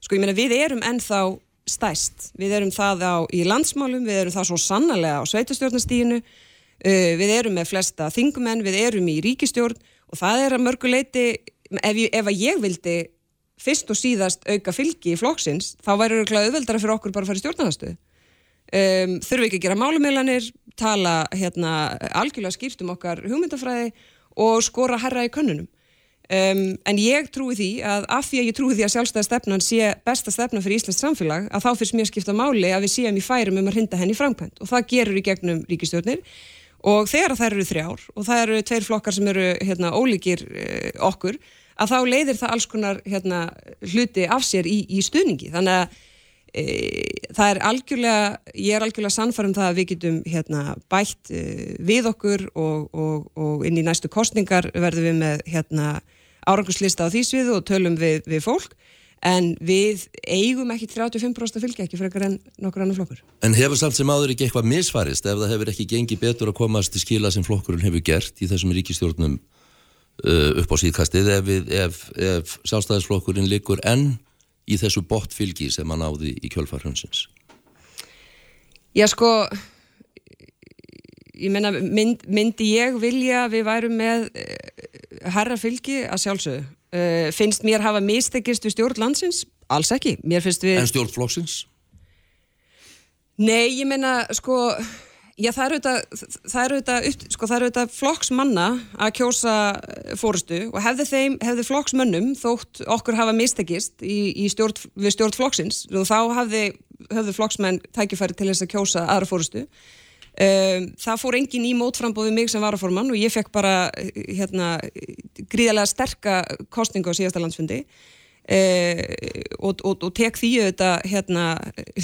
[SPEAKER 6] sko ég meina við erum ennþá stæst. Við erum það á í landsmálum, við erum það svo sannarlega á sveitastjórnastíðinu, uh, við erum með flesta þingumenn, við erum í ríkistjórn og það er að mörguleiti, ef, ef að ég vildi fyrst og síðast auka fylgi í flokksins, þá væri auðvitað auðveldara fyrir okkur bara að fara í stjórnarnastuðu. Um, þurfum ekki að gera málumiðlanir, tala hérna, algjörlega skýrt um okkar hugmyndafræði og skora herra í könnunum. Um, en ég trúi því að af því að ég trúi því að sjálfstæða stefnan sé besta stefna fyrir Íslands samfélag að þá fyrst mér skipta máli að við séum í færum um að hrinda henni framkvæmt og það gerur í gegnum ríkistjórnir og þegar þær eru þrjár og það eru tveir flokkar sem eru hérna, ólíkir uh, okkur að þá leiðir það alls konar hérna, hluti af sér í, í stuðningi. Þannig að e, það er algjörlega ég er algjörlega sannfærum það að við getum hérna, bætt e, við okkur og, og, og inn í næstu kostningar verðum við með hérna, árangurslista á því sviðu og tölum við, við fólk. En við eigum ekki 35% fylgja ekki frekar en nokkur annar flokkur.
[SPEAKER 2] En hefur samt sem áður ekki eitthvað misfarist ef það hefur ekki gengið betur að komast til skila sem flokkurinn hefur gert í þessum ríkistjórnum upp á síðkastið ef, ef, ef sjálfstæðisflokkurinn liggur enn í þessu botfylgi sem hann áði í kjölfarhundsins.
[SPEAKER 6] Já sko ég meina mynd, myndi ég vilja að við værum með uh, herra fylgi að sjálfsögðu uh, finnst mér hafa mistekist við stjórn landsins? Alls ekki, mér finnst við
[SPEAKER 2] En stjórn flokksins?
[SPEAKER 6] Nei, ég meina, sko, já, það er auðvitað, sko, auðvitað flokksmanna að kjósa eh, fórustu og hefði þeim, hefði flokksmönnum þótt okkur hafa mistekist í, í stjórn, við stjórn flokksins og þá hafði, höfðu flokksmenn tækifæri til þess að kjósa aðra fórustu. Um, það fór engin í mótframbóði mig sem varaformann og ég fekk bara, eh, hérna, gríðarlega sterka kostningu á síðasta landsfundi. Uh, og, og, og tek því auðvitað hérna,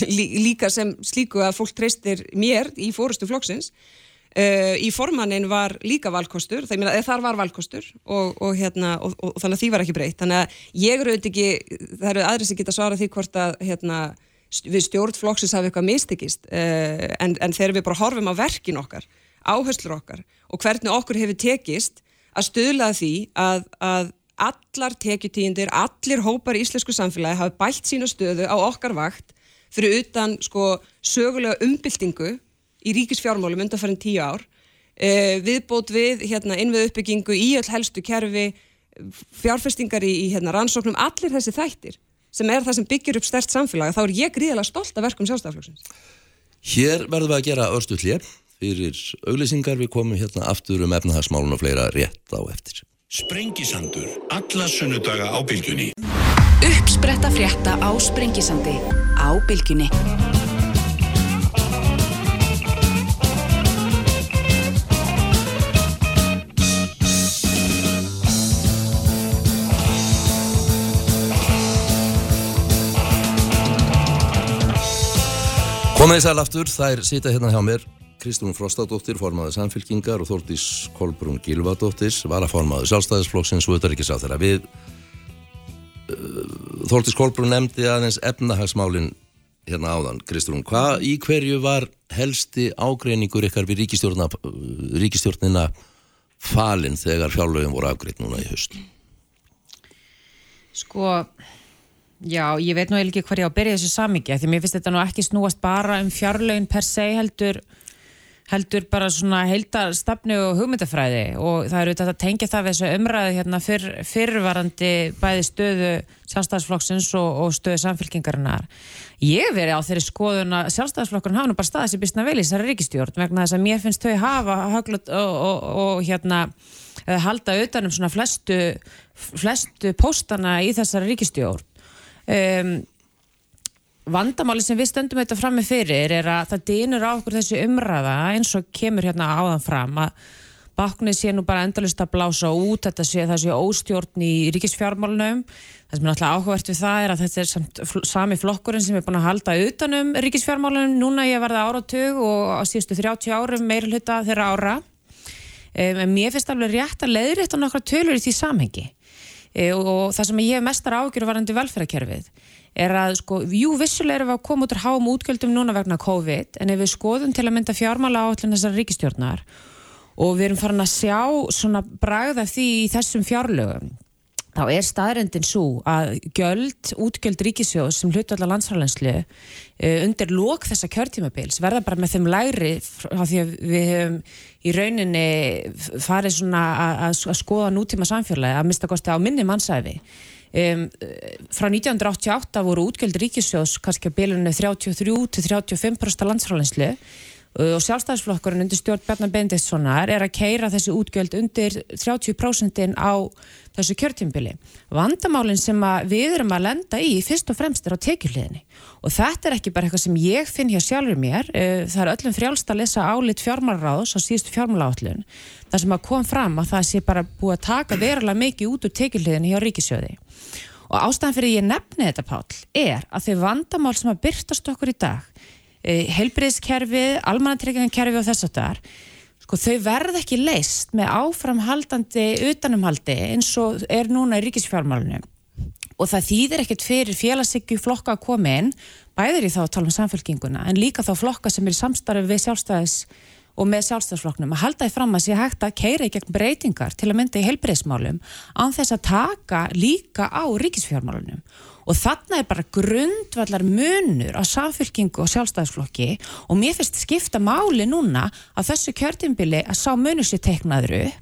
[SPEAKER 6] lí, líka sem slíku að fólk treystir mér í fórustu flokksins Uh, í formannin var líka valkostur, meina, þar var valkostur og, og, hérna, og, og þannig að því var ekki breytt. Þannig að ég eru auðvitað ekki, það eru aðri sem geta svarað því hvort að hérna, við stjórnflokksins hafi eitthvað mistekist en, en þegar við bara horfum á verkin okkar, áherslur okkar og hvernig okkur hefur tekist að stöðla því að, að allar tekjutíðindir, allir hópar í íslensku samfélagi hafi bælt sína stöðu á okkar vakt fyrir utan sko sögulega umbyltingu í ríkisfjármálum undanfærin tíu ár. Uh, viðbót við hérna, innvið uppbyggingu í öll helstu kerfi fjárfestingar í, í hérna, rannsóknum allir þessi þættir sem er það sem byggir upp stert samfélag þá er ég gríðilega stolt af verkum sjálfstæðarflokksins
[SPEAKER 2] Hér verðum við að gera örstu hljér fyrir auglýsingar. Við komum hérna aftur um efnahagsmálun og fleira rétt á eftir
[SPEAKER 1] Sprengisandur, alla sunnudaga á bylgjunni.
[SPEAKER 4] Uppspretta frétta á Sprengisandi á bylgjunni.
[SPEAKER 2] Komið í sæl aftur, þær sita hérna hjá mér Kristrún Frostadóttir, formaður samfélkingar og Þórtís Kolbrún Gilvadóttir varaformaður sjálfstæðisflokksins og auðvitaðrikis á þeirra við uh, Þórtís Kolbrún nefndi aðeins efnahagsmálin hérna áðan, Kristrún, hvað í hverju var helsti ágreiningur ykkar við ríkistjórnina, ríkistjórnina falin þegar fjárlögum voru afgreitt núna í höst?
[SPEAKER 5] Sko, já, ég veit nú ekki hvað ég á að byrja þessu samíkja því mér finnst þetta nú ekki snúast bara um fjárlögin per se heldur heldur bara svona heildarstafnu og hugmyndafræði og það eru þetta tengja það við þessu umræðu hérna fyrr, fyrrvarandi bæði stöðu sjálfstæðisflokksins og, og stöðu samfélkingarinnar. Ég veri á þeirri skoðun að sjálfstæðisflokkurinn hafa nú bara staðið sér bísna vel í þessari ríkistjórn vegna þess að mér finnst þau hafa höglut og, og, og hérna halda utanum svona flestu, flestu póstana í þessari ríkistjórn. Um, vandamáli sem við stöndum þetta fram með fyrir er að það dýnur á okkur þessi umræða eins og kemur hérna áðan fram að baknið sé nú bara endalust að blása út, þetta sé það sé óstjórn í ríkisfjármálunum. Það sem er náttúrulega áhugavert við það er að þetta er samt, sami flokkurinn sem er búin að halda utanum ríkisfjármálunum, núna ég verða áratug og á síðustu 30 árum meira hluta þeirra ára. Um, en mér finnst alveg rétt að leiðrétta nokkra tölur í því samhengi. Um, og það sem ég mestar ágjur varandi velferðarkerfið er að sko, jú vissulega erum við að koma út úr háum útgjöldum núna vegna COVID en ef við skoðum til að mynda fjármála áallin þessar ríkistjórnar og við erum farin að sjá svona bragða því í þessum fjárlögum þá er staðrendin svo að gjöld, útgjöld ríkisjóðs sem hlutu allar landsfærlenslu undir lók þessa kjörtímabils verða bara með þeim læri á því að við hefum í rauninni farið svona að skoða nútíma samfélagi að mista kosti á minni mannsæfi Um, frá 1988 voru útgjöld ríkisjós kannski að bilinu 33-35% landsfrálinslu og sjálfstæðisflokkurinn undir stjórn Bjarnar Bendissonar er að keira þessi útgjöld undir 30% á þessu kjörtjumbili. Vandamálinn sem við erum að lenda í fyrst og fremst er á tekjuleginni og þetta er ekki bara eitthvað sem ég finn hér sjálfur mér, það er öllum frjálst að lesa álit fjármálaráðs á síðustu fjármálaállun þar sem að kom fram að það sé bara búið að taka verulega mikið út úr tekjuleginni hjá ríkisjóði og ástæðan fyrir ég nefni þetta Pál er að þau vandamál sem að byrtast okkur í dag heilbriðskerfið, almanatryggjankerfið og þess að það er sko þau verð ekki leist með áframhaldandi utanumhaldi eins og er núna í ríkisfjármálunum og það þýðir ekkert fyrir félagsíkju flokka að koma inn bæðir í þá að tala um samfélkinguna en líka þá flokka sem er í samstarfi við sjálfstæðis og með sjálfstæðsflokknum að halda því fram að sé hægt að keira í gegn breytingar til að mynda í heilbreyðsmálum án þess að taka líka á ríkisfjármálunum og þarna er bara grundvallar munur á samfélkingu og sjálfstæðsflokki og mér finnst skipta máli núna að þessu kjörtimbili að sá munur sér teiknaður upp.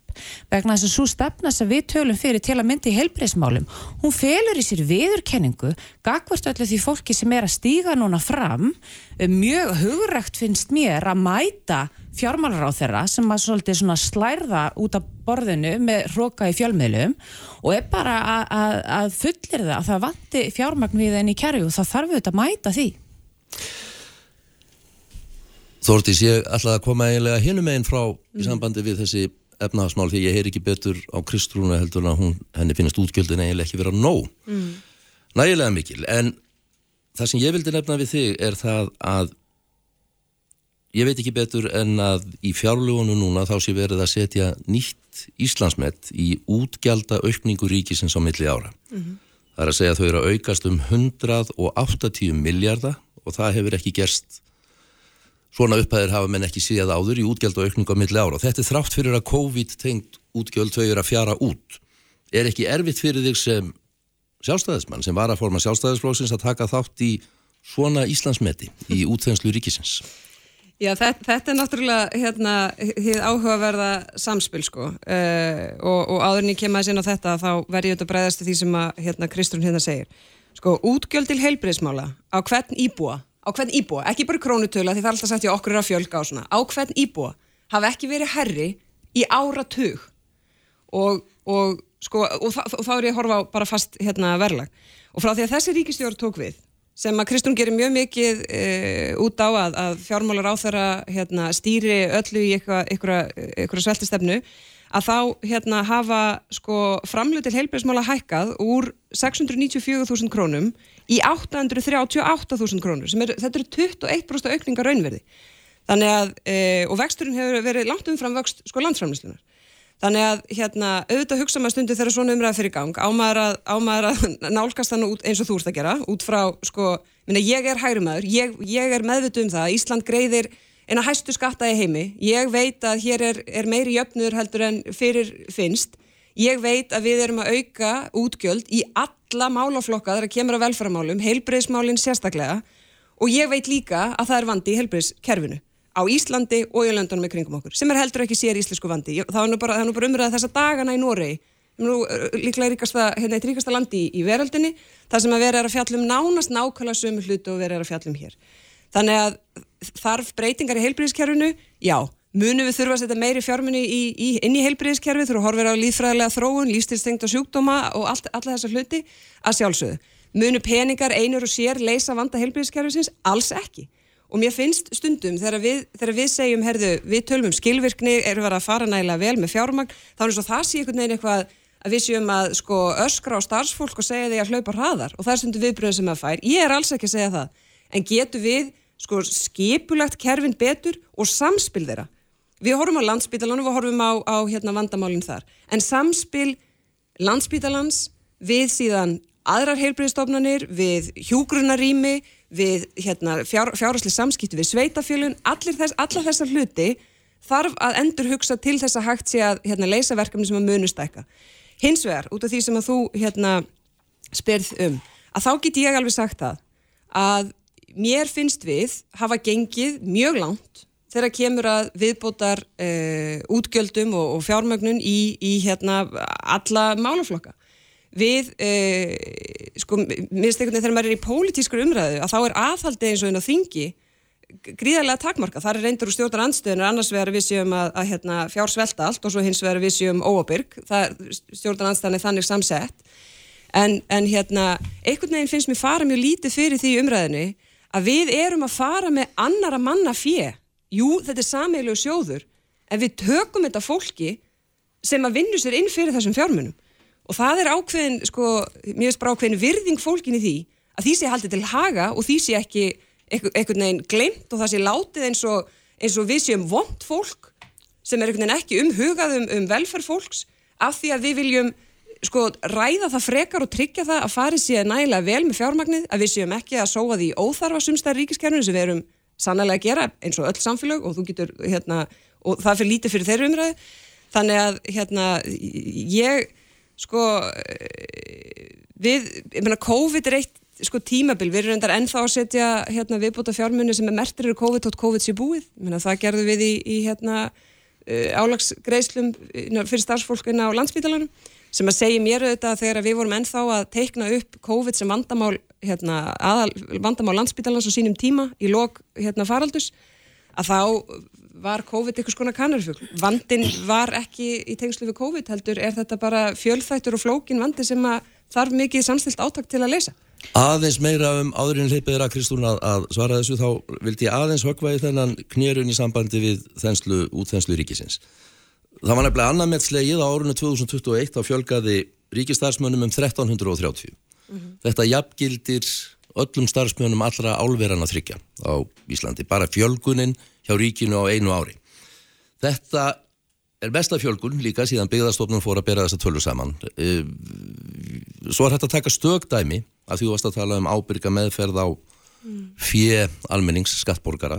[SPEAKER 5] Vegna þess að svo stefna sem við tölum fyrir til að mynda í heilbreyðsmálum hún felur í sér viðurkenningu gagvart öllu því fólki sem er að stíga núna fram. Mjög hugrækt finnst mér að mæta fjármálar á þeirra sem að svolítið svona slærða út af borðinu með hróka í fjölmiðlum og er bara að, að, að fullir það að það vanti fjármagn við enn í kerju og það þarf við þetta að mæta því.
[SPEAKER 2] Þórtís, ég ætlaði að koma eiginlega hinum einn frá í sambandi við þessi efnahagsmál því ég heyr ekki betur á Kristrúna heldur en að hún, henni finnst útgjöldin eiginlega ekki vera nóg. Mm. nægilega mikil en það sem ég vildi nefna við þig er það að ég veit ekki betur en að í fjárlugunum núna þá sé verið að setja nýtt Íslandsmet í útgjalda aukningu ríkisins á milli ára. Það er að segja að þau eru að aukast um 180 miljardar og það hefur ekki gerst svona upphæðir hafa menn ekki síðað áður í útgjöld og aukningu á milli ára þetta er þrátt fyrir að COVID tengt útgjöld þau eru að fjara út. Er ekki erfitt fyrir þig sem sjálfstæðismann sem var að forma sjálfstæðisflóksins að taka þátt í svona Íslandsmeti í útþenslu ríkisins?
[SPEAKER 6] Já, þetta, þetta er náttúrulega hérna, þið áhugaverða samspil sko. Uh, og, og áður en ég kem að sinna þetta þá verði ég auðvitað bregðast til því sem að hérna, Kristrún hérna segir. Sko, útgjöld til heilbriðsmála á hvern íbúa, á hvern íbúa, ekki bara krónutöla því það er alltaf sagt ég okkur er að fjölga á svona, á hvern íbúa hafa ekki verið herri í áratug. Og, og sko, og, þá er ég að horfa á bara fast hérna verðlag. Og frá því að þessi ríkistjóður tók við sem að Kristún gerir mjög mikið e, út á að, að fjármálar á þeirra hérna, stýri öllu í einhverja sveltistefnu að þá hérna, hafa sko, framlöð til heilbæðismála hækkað úr 694.000 krónum í 838.000 krónur er, þetta eru 21% aukninga raunverði að, e, og vexturinn hefur verið langt umfram vöxt sko landsframlýslunar Þannig að hérna, auðvitað hugsa maður stundu þegar svona umræða fyrir gang, ámaður að, ámaður að (laughs) nálgast þannig eins og þú ert að gera, út frá, sko, minna, ég er hægrumæður, ég, ég er meðvitu um það að Ísland greiðir eina hæstu skatta í heimi, ég veit að hér er, er meiri jöfnur heldur en fyrir finnst, ég veit að við erum að auka útgjöld í alla málaflokka þar að kemur að velferðamálum, heilbreyðsmálinn sérstaklega og ég veit líka að það er vandi í heilbreyðskerfinu á Íslandi og í löndunum með kringum okkur sem er heldur ekki sér íslensku vandi það er nú bara, bara umræðað þessa dagana í Noregi nú, líklega ríkasta, hérna, ríkasta landi í, í veröldinni það sem að vera að fjallum nánast nákvæmlega sömu hlutu og vera að fjallum hér þannig að þarf breytingar í heilbríðiskerfinu, já munum við þurfa að setja meiri fjármunni inn í heilbríðiskerfi þurfa að horfa á líðfræðilega þróun, lífstilstengt og sjúkdóma og allt, alla þessa hluti að sjálfsögðu. Munu peningar einur og sér leysa vanda heilbríðiskerfisins? Alls ekki. Og mér finnst stundum þegar við, þegar við segjum, herðu, við tölum um skilvirkni, erum við að fara nægilega vel með fjármagn, þá er eins og það sé einhvern veginn eitthvað að við séum að sko, öskra á starfsfólk og segja því að hlaupa hraðar og það er stundum viðbröðum sem að fær. Ég er alls ekki að segja það, en getur við sko, skipulagt kerfin betur og samspil þeirra. Við horfum á landsbítalanum og horfum á, á hérna, vandamálinn þar, en samspil landsbítalans við síðan aðrar heilbriðstofnanir, við hjúgrunarými, við hérna, fjár, fjárhásli samskipti við sveitafjölun, þess, allar þessar hluti þarf að endur hugsa til þess að hægt sé að hérna, leysa verkefni sem að munustækka. Hins vegar, út af því sem að þú hérna, spyrð um, að þá get ég alveg sagt það að mér finnst við hafa gengið mjög langt þegar kemur að viðbótar uh, útgjöldum og, og fjármögnun í, í hérna, alla málaflokka við, uh, sko, minnst einhvern veginn þegar maður er í pólitískur umræðu að þá er aðhaldið eins og einn á þingi gríðarlega takmarka, þar er reyndur úr stjórnar andstöðunar annars vegar við séum að, að hérna, fjár svelta allt og svo hins vegar við séum óabyrg, stjórnar andstöðan er þannig samsett. En, en hérna, einhvern veginn finnst mér fara mjög lítið fyrir því umræðinu að við erum að fara með annara manna fjö, jú þetta er sameiglegu sjóður, en við tökum þetta fólki sem að vinna sér inn fyrir þessum fjármunum og það er ákveðin, sko, mér veist bara ákveðin virðing fólkin í því að því sé haldið til haga og því sé ekki einhvern veginn glemt og það sé látið eins og, eins og við séum vond fólk sem er einhvern veginn ekki umhugað um, um velferð fólks af því að við viljum sko ræða það frekar og tryggja það að farið sé nægilega vel með fjármagnið að við séum ekki að sóa því óþarfa sumstæðar ríkiskerfinu sem við erum sannlega að gera eins og öll samfélag og þú getur hérna og það fyrir lítið fyrir þeirra umræðu. Þannig að hérna ég sko við, ég meina COVID er eitt sko tímabil, við erum endar ennþá að setja hérna viðbúta fjármunni sem er mertir eru COVID tótt COVID sér búið, meina, það gerðu við í, í hérna uh, álagsgreislum fyrir starfsfólkina á landsbítalanum sem að segja mér auðvitað þegar við vorum ennþá að teikna upp COVID sem vandamál hérna, aðal, vandamál landsbítalans á sínum tíma í lok hérna faraldus að þá var COVID eitthvað skona kannarfugl. Vandin var ekki í tengslu við COVID heldur, er þetta bara fjölþættur og flókin vandi sem þarf mikið samstilt áttak til að leysa?
[SPEAKER 2] Aðeins meira um áðurinn hleypiðra Kristún að, að svara þessu þá vildi ég aðeins högva í þennan knérun í sambandi við þenslu, útþenslu ríkisins. Það var nefnilega annað með slegið á árunnu 2021 á fjölgaði ríkistarsmönnum um 1330. Mm -hmm. Þetta jafngildir öllum starfsmjönum allra álverana þryggja á Íslandi, bara fjölgunin hjá ríkinu á einu ári. Þetta er besta fjölgun líka síðan byggðarstofnun fór að bera þessa tölu saman. Eh, Svo er hægt að taka stögdæmi að því þú varst að tala um ábyrga meðferð á fjö almennings skattborgara.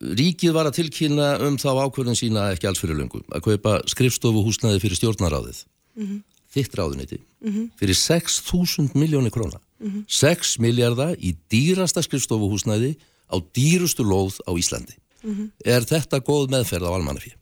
[SPEAKER 2] Ríkið var að tilkynna um þá ákvörðin sína ekki alls fyrir löngu að kaupa skrifstofu húsnaði fyrir stjórnaráðið. Þitt ráðuniti. Fyrir 6.000 miljónir króna. 6 miljardar í dýrasta skrifstofu húsnaði á dýrustu lóð á Íslandi. Er þetta góð meðferð á almannafíð?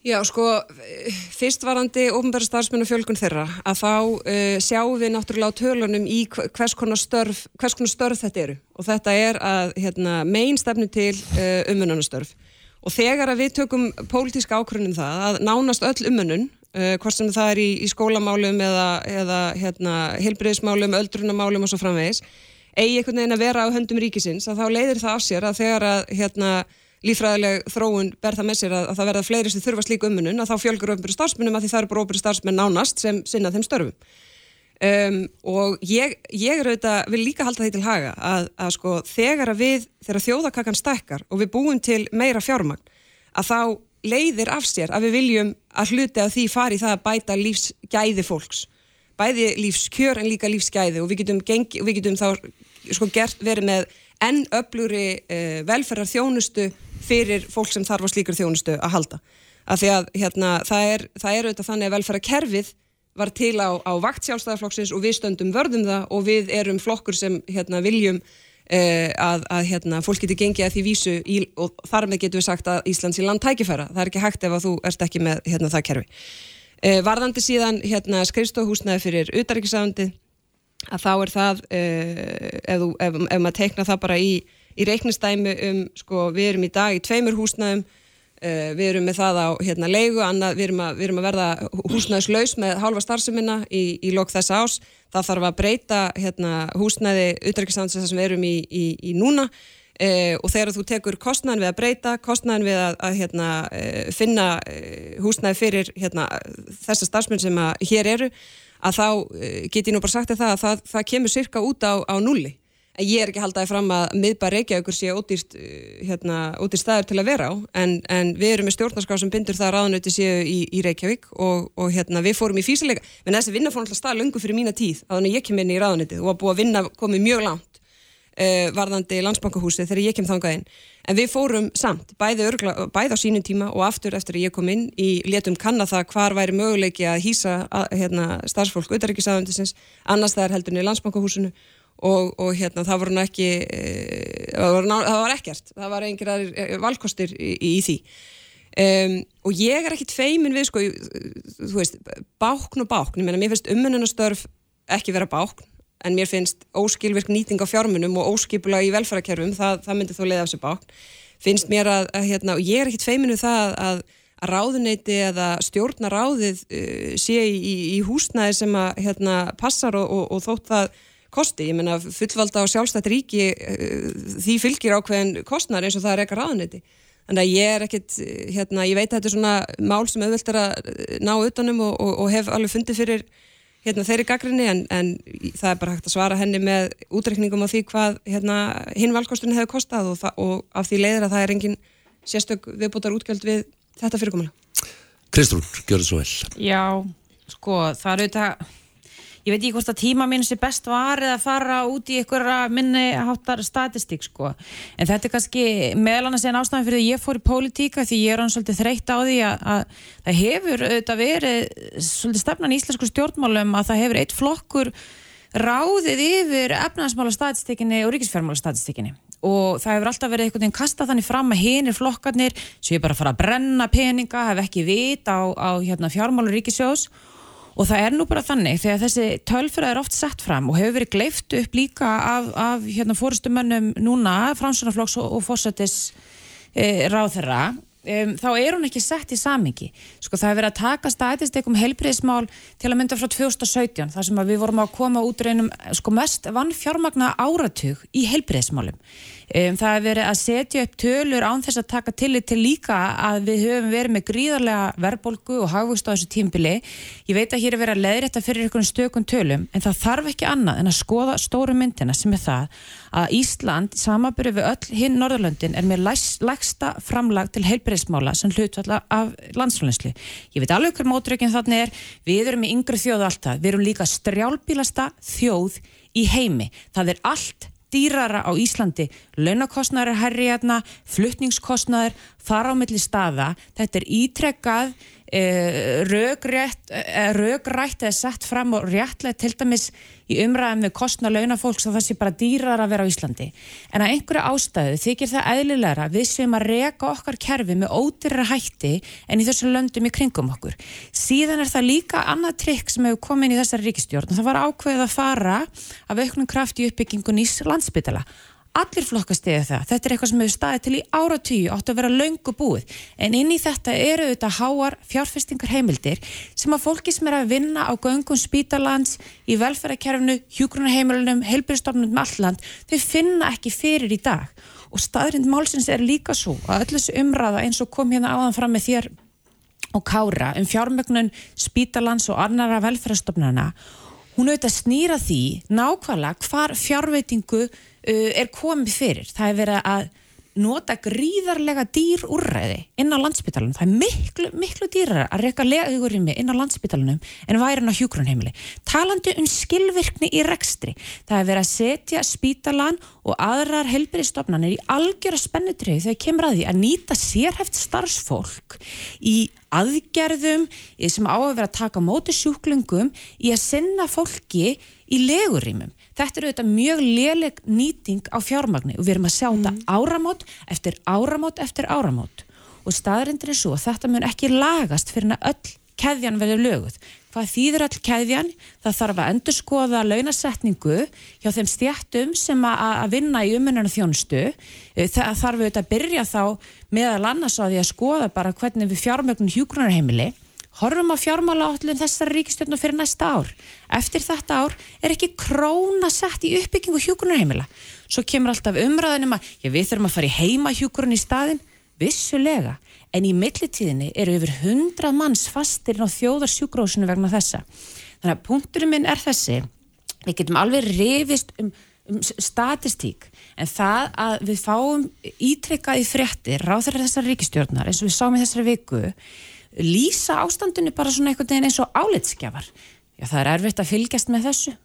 [SPEAKER 6] Já, sko, eh, fyrst varandi ofnbæra starfsmenn og fjölgun þeirra að þá uh, sjáum við náttúrulega á tölunum í hv- hvers konar störf, hvers konar störf þetta eru og þetta er að hérna, megin stefnu til uh, umönnunastörf og þegar að við tökum pólitíska ákvörðunum það að nánast öll umönnun uh, hvort sem það er í, í skólamálum eða, eða hérna, heilbriðismálum, öldrunamálum og svo framvegis eigi einhvern veginn að vera á höndum ríkisins að þá leiðir það af sér að þegar að hérna, lífræðileg þróun ber það með sér að, að það verða fleiri sem þurfa slíku ummunun að þá fjölgur ofnbæri starfsmennum að því það eru bara ofnbæri starfsmenn nánast sem sinna þeim störfum. Um, og ég, ég auðvitað, vil líka halda því til haga að, að sko þegar að við, þegar þjóðakakan stækkar og við búum til meira fjármagn að þá leiðir af sér að við viljum að hluti að því fari það að bæta lífsgæði fólks bæði lífskjör en líka lífsgæði og við getum, gengi, við getum þá sko gert verið með enn öflugri uh, velferðar þjónustu fyrir fólk sem þarf á slíkur þjónustu að halda. Af því að hérna, það er auðvitað þannig að velferðarkerfið var til á, á vakt sjálfstæðarflokksins og við stöndum vörðum það og við erum flokkur sem hérna, viljum uh, að, að hérna, fólk geti gengið að því vísu í, og þar með getum við sagt að Íslands í land tækifæra. Það er ekki hægt ef að þú ert ekki með hérna, það kerfi. Uh, varðandi síðan hérna, skrifstóðhúsnaði fyrir utaríkisafandi að þá er það uh, ef, ef, ef maður teikna það bara í, í reiknistæmi um, sko, við erum í dag í tveimur húsnæðum uh, við erum með það á hérna, leigu, annað, við, erum að, við erum að verða húsnæðslaus með hálfa starfseminna í, í lok þessa ás, það þarf að breyta hérna, húsnæði utrækisandis sem við erum í, í núna Uh, og þegar þú tekur kostnæðin við að breyta, kostnæðin við að, að hérna, uh, finna uh, húsnæði fyrir hérna, þessa starfsmenn sem að hér eru, að þá get ég nú bara sagt það að það, það kemur cirka út á, á nulli. En ég er ekki haldaði fram að miðbar Reykjavíkur sé ódýrt, hérna, staður til að vera á, en, en við erum með stjórnarská sem bindur það að ráðanöyti séu í, í Reykjavík og, og hérna, við fórum í físileika, menn þessi vinna fór alltaf stað lungu fyrir mína tíð, að þannig ég kem inn í ráðanöyti og var búið að vinna komið mjög langt uh, varðandi landsbankahúsi þegar ég kem þangað inn. En við fórum samt, bæði, örgla, bæði á sínum tíma og aftur eftir að ég kom inn í letum kanna það hvar væri möguleiki að hýsa hérna, starfsfólk utaríkisaðundisins, annars það er heldurni í landsbankahúsinu. Og, og hérna, það voru ekki, uh, það, var, það var ekkert, það var einhverjar valkostir í, í því. Um, og ég er ekkit feimin við sko, þú veist, bákn og bákn, ég meina mér finnst umönnunastörf ekki vera bákn en mér finnst óskilvirk nýting á fjármunum og óskipula í velfærakerfum, það, það myndi þó leiða af sér bákn. Finnst mér að, að hérna, og ég er ekkit feiminu það að, að ráðuneyti eða stjórnaráðið uh, sé í, í húsnæði sem að hérna, passar og, og, og þótt það kosti. Ég menna fullvalda og sjálfstætt ríki uh, því fylgir ákveðin kostnar eins og það er eitthvað ráðuneyti. Þannig að ég er ekkit, hérna, ég veit að þetta er svona mál sem auðvelt er að ná utanum og, og hef alveg fundið fyrir hérna, þeirri gaggrinni en, en það er bara hægt að svara henni með útreikningum á því hvað hérna, hinn valkosturinn hefur kostað og, og af því leiðir að það er engin sérstök viðbútar útgjöld við þetta fyrirkomulega.
[SPEAKER 2] Kristrún, gjör það svo vel.
[SPEAKER 5] Já, sko, það eru þetta ég veit ekki hvort að tíma mín sé best varið að fara út í einhverja minni háttar statistík sko. En þetta er kannski meðal annars en ástæðan fyrir að ég fór í pólitíka því ég er hann svolítið þreytt á því að, að það hefur auðvitað verið svolítið stefnan í íslensku stjórnmálum að það hefur eitt flokkur ráðið yfir efnaðsmála statistíkinni og ríkisfjármála statistíkinni og það hefur alltaf verið einhvern veginn kastað þannig fram að hinir flokkarnir séu bara að fara að brenna peninga, hef ekki vit á, á hérna, fjármálu ríkisjós og það er nú bara þannig þegar þessi tölfræð er oft sett fram og hefur verið gleift upp líka af, af hérna, fóristumönnum núna, fransunarflokks og, og fórsættis e, ráðherra um, þá er hún ekki sett í samingi. Sko það er verið að taka statistikum heilbriðismál til að mynda frá 2017 þar sem við vorum að koma út reynum sko mest vann fjármagna áratug í heilbriðismálum. Um, það er verið að setja upp tölur án þess að taka tillit til líka að við höfum verið með gríðarlega verbolgu og hagvust á þessu tímbili. Ég veit að hér er verið að leiðrætta fyrir einhvern stökun tölum en það þarf ekki annað en að skoða stóru myndina sem er það að Ísland samaburið við öll hinn Norðurlöndin er með lægsta framlag til heilbreyðsmála sem hlutvalla af landsfjölinslu. Ég veit alveg hver mótrökinn þannig er, við erum í yngri þjóðu alltaf, við erum líka strjálbílasta þjóð í heimi. Það er allt dýrara á Íslandi, launakostnæður er herri hérna, fluttningskostnæður fara á milli staða, þetta er ítrekkað Eh, rögrætt eh, eða sett fram og réttlega til dæmis í umræðum við kostna launafólks að það sé bara dýrar að vera á Íslandi. En að einhverju ástæðu þykir það eðlilegra við sem að reka okkar kerfi með ódyrra hætti en í þessum löndum í kringum okkur. Síðan er það líka annað trikk sem hefur komið inn í þessari ríkistjórn og það var ákveðið að fara af auknum kraft í uppbyggingun í landsbytala allir flokkast eða það, þetta er eitthvað sem hefur staðið til í áratíu, áttu að vera laungu búið. En inn í þetta eru þetta háar fjárfestingar heimildir sem að fólki sem er að vinna á göngum spítalands í velferðarkerfnu, hjúgrunarheimilunum heilbyrjastofnum um alland þau finna ekki fyrir í dag. Og staðrind málsins er líka svo að öll þessu umræða eins og kom hérna áðan fram með þér og kára um fjármögnun spítalands og annara velferðarstofnana hún auðvitað snýra því nákvæmlega hvar fjárveitingu uh, er komið fyrir. Það er verið að nota gríðarlega dýr úrræði inn á landsbytalanum. Það er miklu, miklu dýrar að reyka legurimi inn á landsbytalanum en væri hann á hjúgrunheimili. Talandi um skilvirkni í rekstri. Það er verið að setja spítalan og aðrar helbriðstofnanir í algjöra spennutrið þegar kemur að því að nýta sérhæft starfsfólk í aðgerðum sem á að vera að taka móti sjúklungum í að sinna fólki í legurimum þetta er auðvitað mjög léleg nýting á fjármagni og við erum að sjá mm. þetta áramót eftir áramót eftir áramót og staðrindir er svo að þetta mun ekki lagast fyrir að öll keðjan verður löguð. Hvað þýðir öll keðjan? Það þarf að endur skoða launasetningu hjá þeim stjættum sem að vinna í umununa þjónustu. Eh, það þarf auðvitað að byrja þá meðal annars á því að skoða bara hvernig við fjármögnum hjúgrunarheimili horfum á fjármála átlun þessari ríkistjórnu fyrir næsta ár. Eftir þetta ár er ekki króna sett í uppbyggingu hjúgrunarheimila. Svo kemur alltaf umræðinum að já, við þurfum að fara í heima hjúgrun í staðin, vissulega, en í millitíðinni eru yfir hundrað manns fastir á þjóðarsjúgrósinu vegna þessa. Þannig að punkturinn minn er þessi, við getum alveg reyfist um, um statistík, en það að við fáum ítrekkað í fréttir ráður þessari ríkistjórnar eins og við sáum í þessari viku lýsa ástandinu bara svona einhvern veginn eins og álitskjafar. Já, það er erfitt að fylgjast með þessu.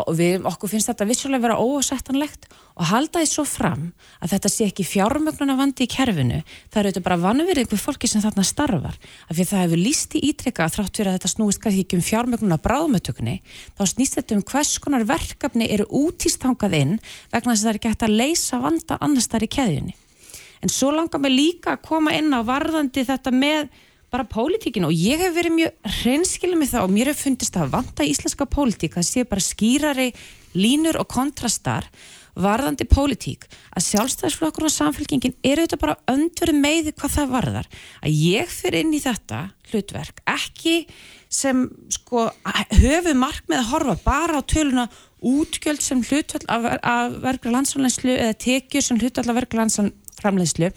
[SPEAKER 5] Og við, okkur finnst þetta vissulega vera ósettanlegt og halda því svo fram að þetta sé ekki fjármögnuna vandi í kerfinu, það eru þetta bara vanverið einhver fólki sem þarna starfar. Af því það hefur líst í ítrekka að þrátt fyrir að þetta snúist kannski ekki um fjármögnuna bráðmötökni þá snýst þetta um hvers konar verkefni eru útístangað inn vegna þess að það er hægt að leysa vanda annars þar í keðjunni. En svo langar mig líka að koma inn á varðandi þetta með bara pólitíkin og ég hef verið mjög hreinskilið með það og mér hef fundist að vanta íslenska pólitík að sé bara skýrari línur og kontrastar varðandi pólitík að sjálfstæðisflokkur og samfélkingin eru þetta bara öndverið með hvað það varðar. Að ég fyrir inn í þetta hlutverk ekki sem sko höfu mark með að horfa bara á töluna útgjöld sem hlutvall af verkla landsfólenslu eða tekjur sem hlutvall af verkla landsframleyslu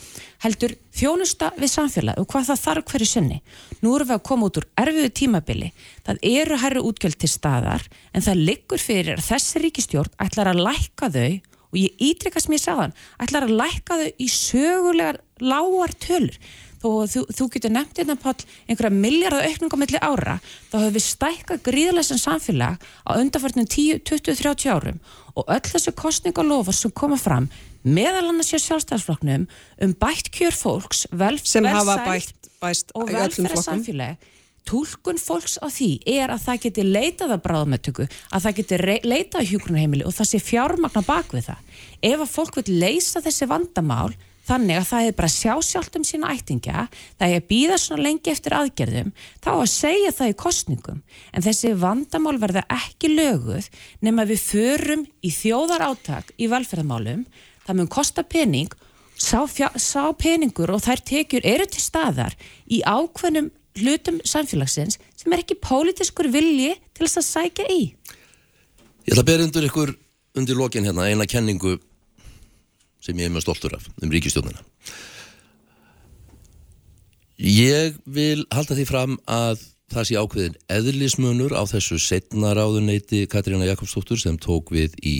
[SPEAKER 5] heldur þjónusta við samfélag og hvað það þarf hverju sinni. Nú erum við að koma út úr erfiðu tímabili. Það eru herru útgjöld til staðar en það liggur fyrir að þessi ríkistjórn ætlar að lækka þau og ég ítrykast mér sáðan ætlar að lækka þau í sögulegar lágar tölur og þú, þú getur nefnt hérna pál einhverja miljardar aukninga mellir ára þá höfum við stækkað gríðlega sem samfélag á undarfarnum 10, 20, 30 árum og öll þessu kostningalofar sem koma fram meðal annars hjá sjálfstæðarsflokknum um bætt kjör fólks velf,
[SPEAKER 6] sem hafa bætt, bæst
[SPEAKER 5] og velferða samfélag tólkun fólks á því er að það geti leitað að bráðamöttöku, að það geti leitað að hjúgrunarheimili og það sé fjármagna bak við það. Ef að fólk vil leysa þessi vandamál Þannig að það er bara sjá sjálft um sína ættingja, það er að býða svona lengi eftir aðgerðum, þá að segja það í kostningum. En þessi vandamál verða ekki löguð nema við förum í þjóðar áttak í velferðamálum, það mun kosta pening sá, fjá, sá peningur og þær tekjur eru til staðar í ákveðnum hlutum samfélagsins sem er ekki pólitiskur vilji til þess að sækja í.
[SPEAKER 2] Ég ætla að bera undir ykkur undir lokin hérna eina kenningu sem ég er mjög stoltur af um ríkistjónina. Ég vil halda því fram að það sé ákveðin eðlismunur á þessu setna ráðuneyti Katrína Jakobsdóttur sem tók við í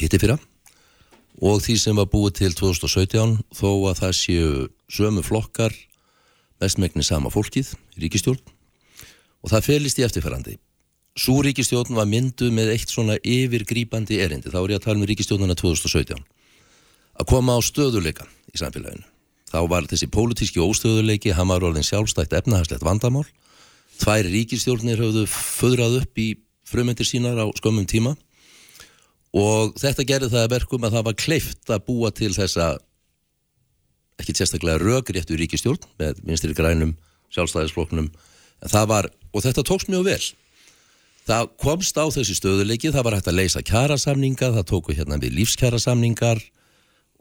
[SPEAKER 2] hittifyrra og því sem var búið til 2017 þó að það séu sömu flokkar mestmegni sama fólkið, ríkistjórn og það felist í eftirferandi. Sú ríkistjórn var myndu með eitt svona yfirgrýpandi erindi, þá er ég að tala um ríkistjórnuna 2017, að koma á stöðuleika í samfélaginu. Þá var þessi pólitíski óstöðuleiki, hann var orðin sjálfstætt efnahagslegt vandamál, tvær ríkistjórnir höfðu föðrað upp í frumendir sínar á skömmum tíma og þetta gerði það að verkum að það var kleift að búa til þessa ekki sérstaklega rögréttu ríkistjórn með vinstri grænum sjálfstæðisfloknum var, og þetta tókst mjög vel. Það komst á þessi stöðuleiki það var hægt að leysa kjærasamninga það tóku hérna við lífskjærasamningar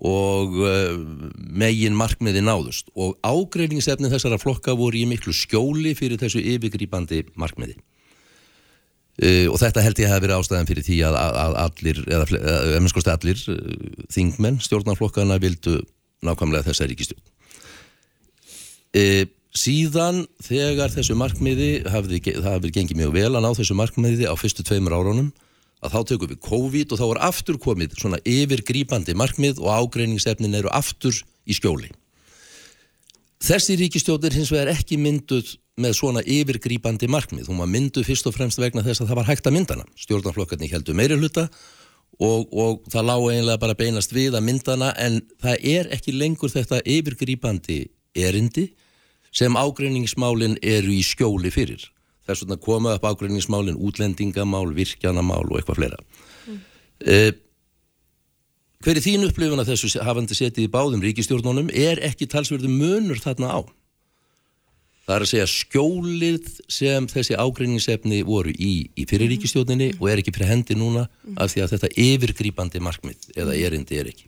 [SPEAKER 2] og uh, megin markmiði náðust. Og ágreiningsefni þessara flokka voru í miklu skjóli fyrir þessu yfirgrýpandi markmiði uh, og þetta held ég að hafa verið ástæðan fyrir því að, að allir, eða ef allir uh, þingmenn stjórnarflokkana vildu nákvæmlega þessa ríkistjón. E, síðan þegar þessu markmiði hafði, það hafði gengið mjög vel að ná þessu markmiði á fyrstu tveimur árunum að þá tökum við COVID og þá er aftur komið svona yfirgrýpandi markmið og ágreiningsefnin eru aftur í skjóli. Þessi ríkistjóðir hins vegar ekki mynduð með svona yfirgrýpandi markmið. Hún var mynduð fyrst og fremst vegna þess að það var hægt að myndana. Stjórnarflokkarni heldur meiri hluta og, og það lág eiginlega bara beinast við að myndana en það er ekki lengur þetta yfirgrýpandi erindi sem ágreiningsmálinn eru í skjóli fyrir. Þess vegna koma upp ágreiningsmálinn útlendingamál, virkjanamál og eitthvað fleira. Mm. Eh, hver er þín upplifun að þessu hafandi setið í báðum ríkistjórnunum er ekki talsverðu munur þarna á? Það er að segja skjólið sem þessi ágreiningsefni voru í, í fyriríkistjóninni og er ekki fyrir hendi núna af því að þetta yfirgrýpandi markmið eða erindi er ekki.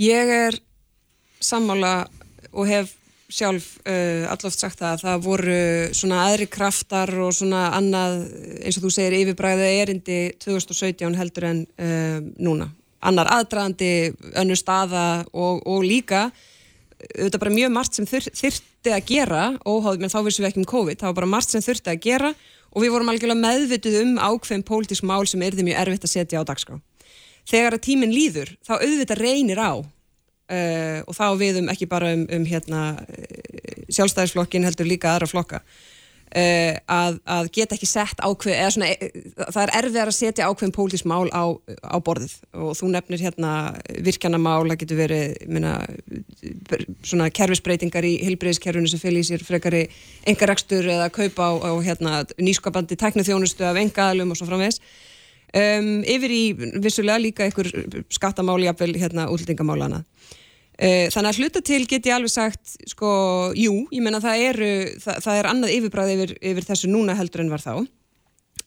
[SPEAKER 6] Ég er sammála og hef sjálf uh, alloft sagt það að það voru svona aðri kraftar og svona annað eins og þú segir yfirbræðið erindi 2017 heldur en uh, núna. Annar aðdraðandi, önnur staða og, og líka auðvitað bara mjög margt sem þyr, þyrti að gera óháð, menn þá vissum við ekki um COVID það var bara margt sem þyrti að gera og við vorum algjörlega meðvituð um ákveðin pólitísk mál sem er því mjög erfitt að setja á dagskrá. Þegar að tíminn líður þá auðvitað reynir á uh, og þá viðum ekki bara um, um hérna, sjálfstæðisflokkin heldur líka aðra flokka Uh, að, að geta ekki sett ákveð eða svona, e, það er erfiðar að setja ákveðin pólitísk mál á, á borðið. Og þú nefnir hérna virkjanamál það getur verið minna, svona kerfisbreytingar í hilbreyðiskerfunu sem fylgir sér frekari engarekstur eða kaupa á, á hérna, nýskapandi tæknithjónustu af engaðalum og svo framvegs um, yfir í vissulega líka einhver skattamáli jafnvel hérna útlendingamálana Eh, þannig að hluta til get ég alveg sagt, sko, jú, ég menna það, eru, það, það er annað yfirbræð yfir, yfir þessu núna heldur en var þá,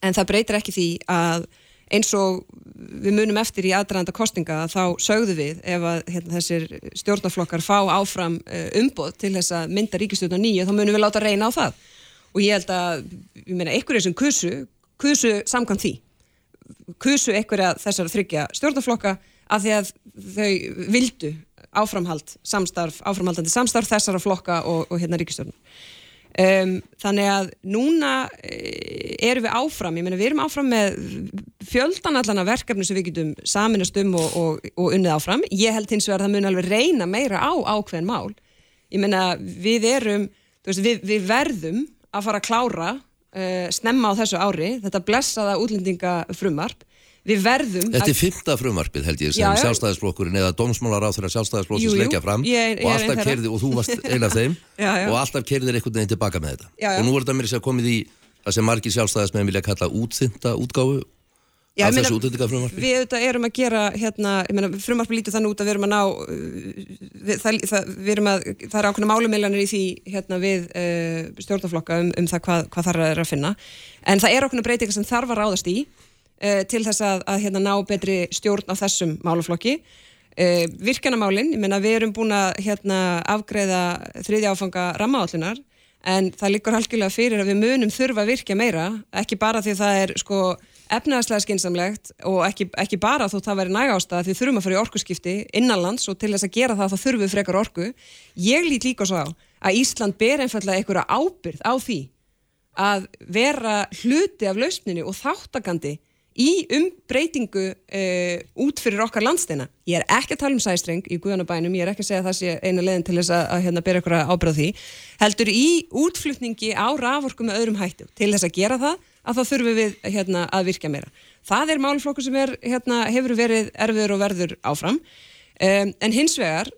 [SPEAKER 6] en það breytir ekki því að eins og við munum eftir í aðdraðanda kostinga að þá sögðu við ef að hérna, þessir stjórnarflokkar fá áfram eh, umboð til þess að mynda ríkistjórnar nýju, þá munum við láta reyna á það. Og ég held að, ég menna, einhverjir sem kusu, kusu samkvæmt því, kusu einhverja þessar þryggja stjórnarflokka af því að þau vildu áframhald samstarf, áframhaldandi samstarf þessara flokka og, og hérna ríkistjórnum. Um, þannig að núna e, erum við áfram, ég meina við erum áfram með fjöldan allan af verkefni sem við getum saminast um og, og, og unnið áfram. Ég held hins vegar að það mun alveg reyna meira á ákveðin mál. Ég meina við erum, veist, við, við verðum að fara að klára uh, snemma á þessu ári, þetta blessaða útlendingafrumarp við verðum
[SPEAKER 2] Þetta er fymta frumarpið held ég sem sjálfstæðisflokkurinn eða dómsmálar á þeirra sjálfstæðisflokkur sleikja fram ég, ég og alltaf kerði, og þú varst (laughs) eina af þeim já, já. og alltaf kerðir einhvern veginn tilbaka með þetta. Já, og nú er þetta mér að komið í það sem margir sjálfstæðismenn vilja kalla útþynda útgáfu af þessu útþyndiga frumarpi
[SPEAKER 6] Við auðvitað erum að gera hérna, frumarpi lítið þannig út að við erum að ná við, það, það, við erum að það er ákveðna málumiljanir í því hérna, við uh, stjórnaflokka um, um það hvað, hvað uh, til þess að, að hérna, ná betri stjórn á þessum máluflokki Uh, virkjanamálin, ég menna við erum búin að hérna, afgreða þriðja áfanga rammaállunar en það liggur halkilega fyrir að við munum þurfa að virkja meira, ekki bara því að það er sko efnaðslega skinsamlegt og ekki, ekki bara þó það væri næg ástæða því þurfum að fara í orkuskipti innanlands og til þess að gera það þá þurfum við frekar orku. Ég lít líka svo á að Ísland ber einfallega einhverja ábyrð á því að vera hluti af lausninu og þáttakandi í umbreytingu uh, út fyrir okkar landsteina. Ég er ekki að tala um sæstreng í Guðanabænum, ég er ekki að segja að það sé eina leðin til þess að, að hérna, bera ykkur ábyrða því, heldur í útflutningi á raforku með öðrum hættu. Til þess að gera það, að þá þurfum við hérna, að virka meira. Það er málflokku sem er, hérna, hefur verið erfiður og verður áfram. Um, en hins vegar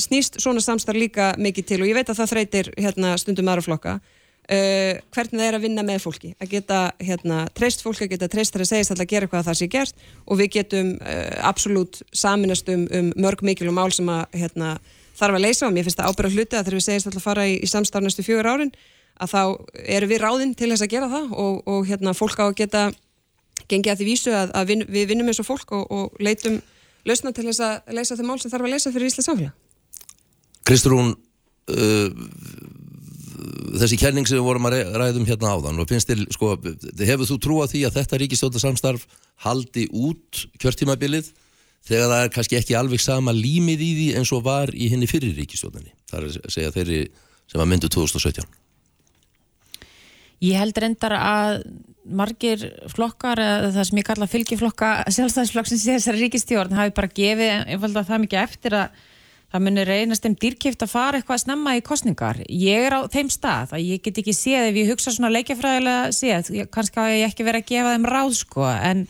[SPEAKER 6] snýst svona samstarf líka mikið til og ég veit að það þreytir hérna, stundum aðra flokka Uh, hvernig það er að vinna með fólki. Að geta hérna, treyst fólki, að geta treyst þar að segja að gera hvað það sé gert. Og við getum uh, absolutt saminast um, um mörg mikil og mál sem að hérna, þarf að leysa og mér finnst það ábyrða hluti að þegar við segjast að fara í, í samstafn næstu fjögur árin að þá erum við ráðinn til þess að gera það. Og, og hérna, fólk á að geta gengið að því vísu að, að vin, við vinnum eins og fólk og, og leitum lausna til þess að leysa þau mál sem þarf að leysa fyrir Íslands samfélag.
[SPEAKER 2] Kristrún uh, þessi kenning sem við vorum að ræðum hérna áðan og finnst þér, sko, hefur þú trú að því að þetta ríkistjóðarsamstarf haldi út kjörtímabilið þegar það er kannski ekki alveg sama límið í því eins og var í henni fyrir ríkistjóðinni það er að segja þeirri sem var myndu 2017
[SPEAKER 5] Ég held reyndar að margir flokkar, það sem ég kalla fylgiflokka sjálfstæðisflokksins í þessari ríkistjórn hafi bara gefið einfalda það mikið eftir að það munir reynast þeim dýrkjöft að fara eitthvað að snemma í kostningar. Ég er á þeim stað að ég get ekki séð ef ég hugsa svona leikjafræðilega séð, kannski að ég ekki verið að gefa þeim ráð sko, en,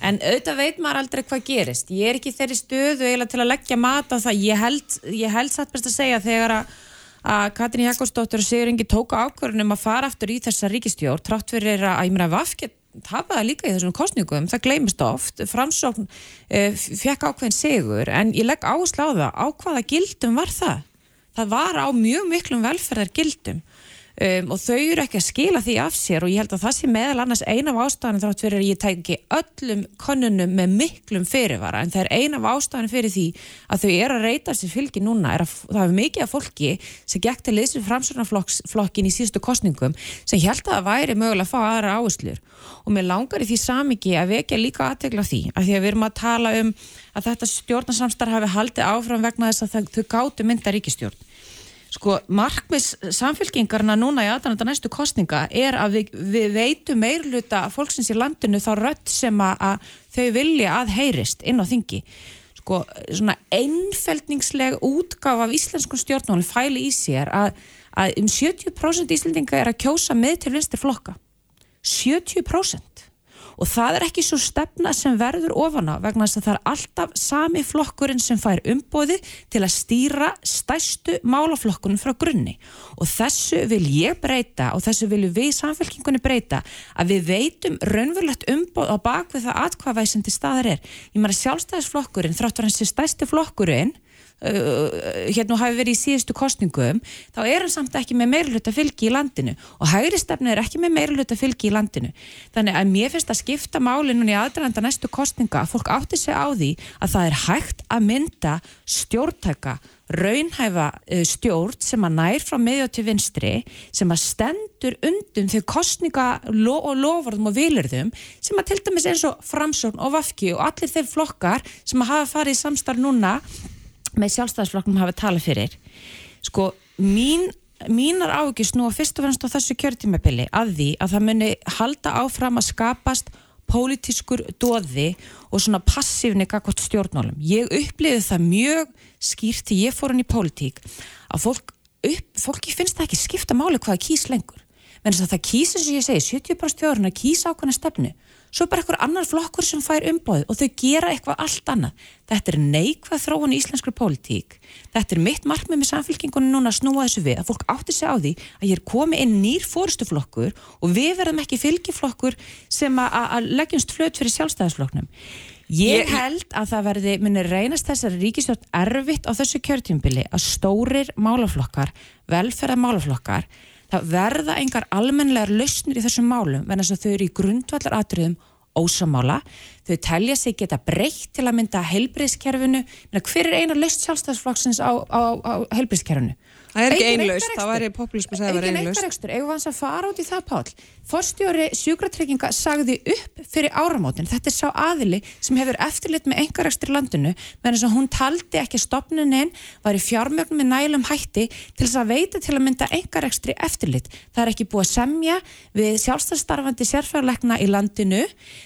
[SPEAKER 5] en auðvitað veit maður aldrei hvað gerist. Ég er ekki þeirri stöðu eiginlega til að leggja mat á það. Ég held, ég held satt best að segja þegar að að Katrín Jakobsdóttir og Sigur Ingi tóka ákvörðunum að fara aftur í þessa ríkistjórn trátt fyrir að, ég meina, Vafkett tapaði líka í þessum kostningum, það gleymist oft. Framsókn uh, fekk ákveðin sigur en ég legg áherslu á hvaða gildum var það? Það var á mjög miklum velferðar gildum um, og þau eru ekki að skila því af sér og ég held að það sé meðal annars eina af ástafanum þátt fyrir að ég tæki öllum konunum með miklum fyrirvara. En það er eina af ástafanum fyrir því að þau eru að reyta sér fylgi núna er að það er mikið af fólki sem gekk til liðsum framsvörnaflokkin í síðustu kostningum sem held að það væri mögulega að fá aðra áherslur. Og mér langar í því samiki að vekja líka aðtegla því að því að við erum að tala um að þetta stjórnarsamstarf hafi haldið áfram vegna þess að þau gátu mynda ríkistjórn Sko, markmis samfélkingarna núna í aðdananda næstu kostninga er að við, við veitum meirluta fólksins í landinu þá rött sem að, að þau vilja að heyrist inn á þingi. Sko, svona einfeldningsleg útgáf af íslenskum stjórnmálum fæli í sér að, að um 70% íslendinga er að kjósa með til vinstir flokka. 70% og það er ekki svo stefna sem verður ofan á vegna þess að það er alltaf sami flokkurinn sem fær umbóði til að stýra stæstu málaflokkunum frá grunni og þessu vil ég breyta og þessu vilju við samfélkingunni breyta að við veitum raunverulegt umbóð á bakvið það atkvaðvæsandi staðar er. Ég maður sjálfstæðisflokkurinn þráttur hans er stæsti flokkurinn Uh, hérna hafi verið í síðustu kostningum þá er hann samt ekki með meirulöta fylgi í landinu og hægri stefni er ekki með meirulöta fylgi í landinu. Þannig að mér finnst að skipta málinu í aðranda næstu kostninga að fólk átti sig á því að það er hægt að mynda stjórntæka raunhæfa uh, stjórn sem að nær frá meðjóð til vinstri sem að stendur undum þegar kostninga lo og lofurðum og vilurðum sem að til dæmis eins og framsórn og vafki og allir þeir flokkar sem að hafa farið í samstarf núna með sjálfstæðisflokknum hafa talað fyrir sko, mín mínar ágis nú að fyrst og fremst á þessu kjörtímabili að því að það muni halda áfram að skapast pólitískur doði og svona passífni kakvart stjórnmálum. Ég uppliði það mjög skýrt til ég fór hann í pólitík að fólk upp, fólki finnst það ekki skipta máli hvaða kýs lengur. Menn þess að það kýs eins og ég segi 70% stjórn að kýsa ákvæmna stefnu svo er bara eitthvað annar flokkur sem fær umbóð og þau gera eitthvað allt annað. Þetta er neikvað þróun í íslenskri pólitík. Þetta er mitt markmið með samfélkingunum núna að snúa þessu við, að fólk átti sig á því að ég er komið inn nýr fórstuflokkur og við verðum ekki fylgiflokkur sem að leggjumst flöt fyrir sjálfstæðisflokknum. Ég held að það verði, munir reynast þessari ríkistjórn erfitt á þessu kjörtjumbili að stórir málaflokkar, velferða málaflokkar það verða engar almenlegar lausnir í þessum málum venast að þau eru í grundvallar atriðum ósamála þau telja sig geta breytt til að mynda heilbriðskerfinu hver er eina löst sjálfstæðsflokksins á, á, á heilbriðskerfinu
[SPEAKER 6] Það er ekki einlaust, það væri populism að það væri einlaust.
[SPEAKER 5] einkarekstur, eigum við að fara út í það pál Forstjóri sjúkratrygginga sagði upp fyrir áramótin, þetta er sá aðili sem hefur eftirlit með einkarekstur í landinu meðan þess að hún taldi ekki stopnunin var í fjármögnum með nælum hætti til þess að veita til að mynda einkarekstri eftirlit. Það er ekki búið að semja við sjálfstæðstarfandi sérfæðarleikna í landinu,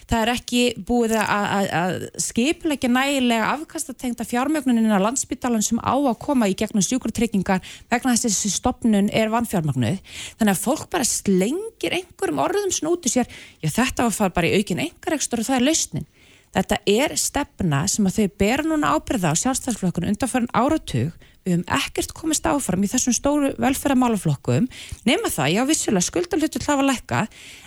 [SPEAKER 5] það er ekki búið að, skipulegja nægilega afkastatengta fjármögnunin að landsbytalan sem á að koma í gegnum sjúkratryggingar vegna þess að stopnun er vannfjármagnuð. Þannig að einhverjum orðum snúti sér, já þetta var fara bara í aukin einhverjakstur og það er lausnin. Þetta er stefna sem að þau bera núna ábyrða á sjálfstæðsflokkunum undanfærin áratug. Við höfum ekkert komist áfram í þessum stóru velferðamálaflokkum nema það, já vissulega skuldalhutur hlafa lækka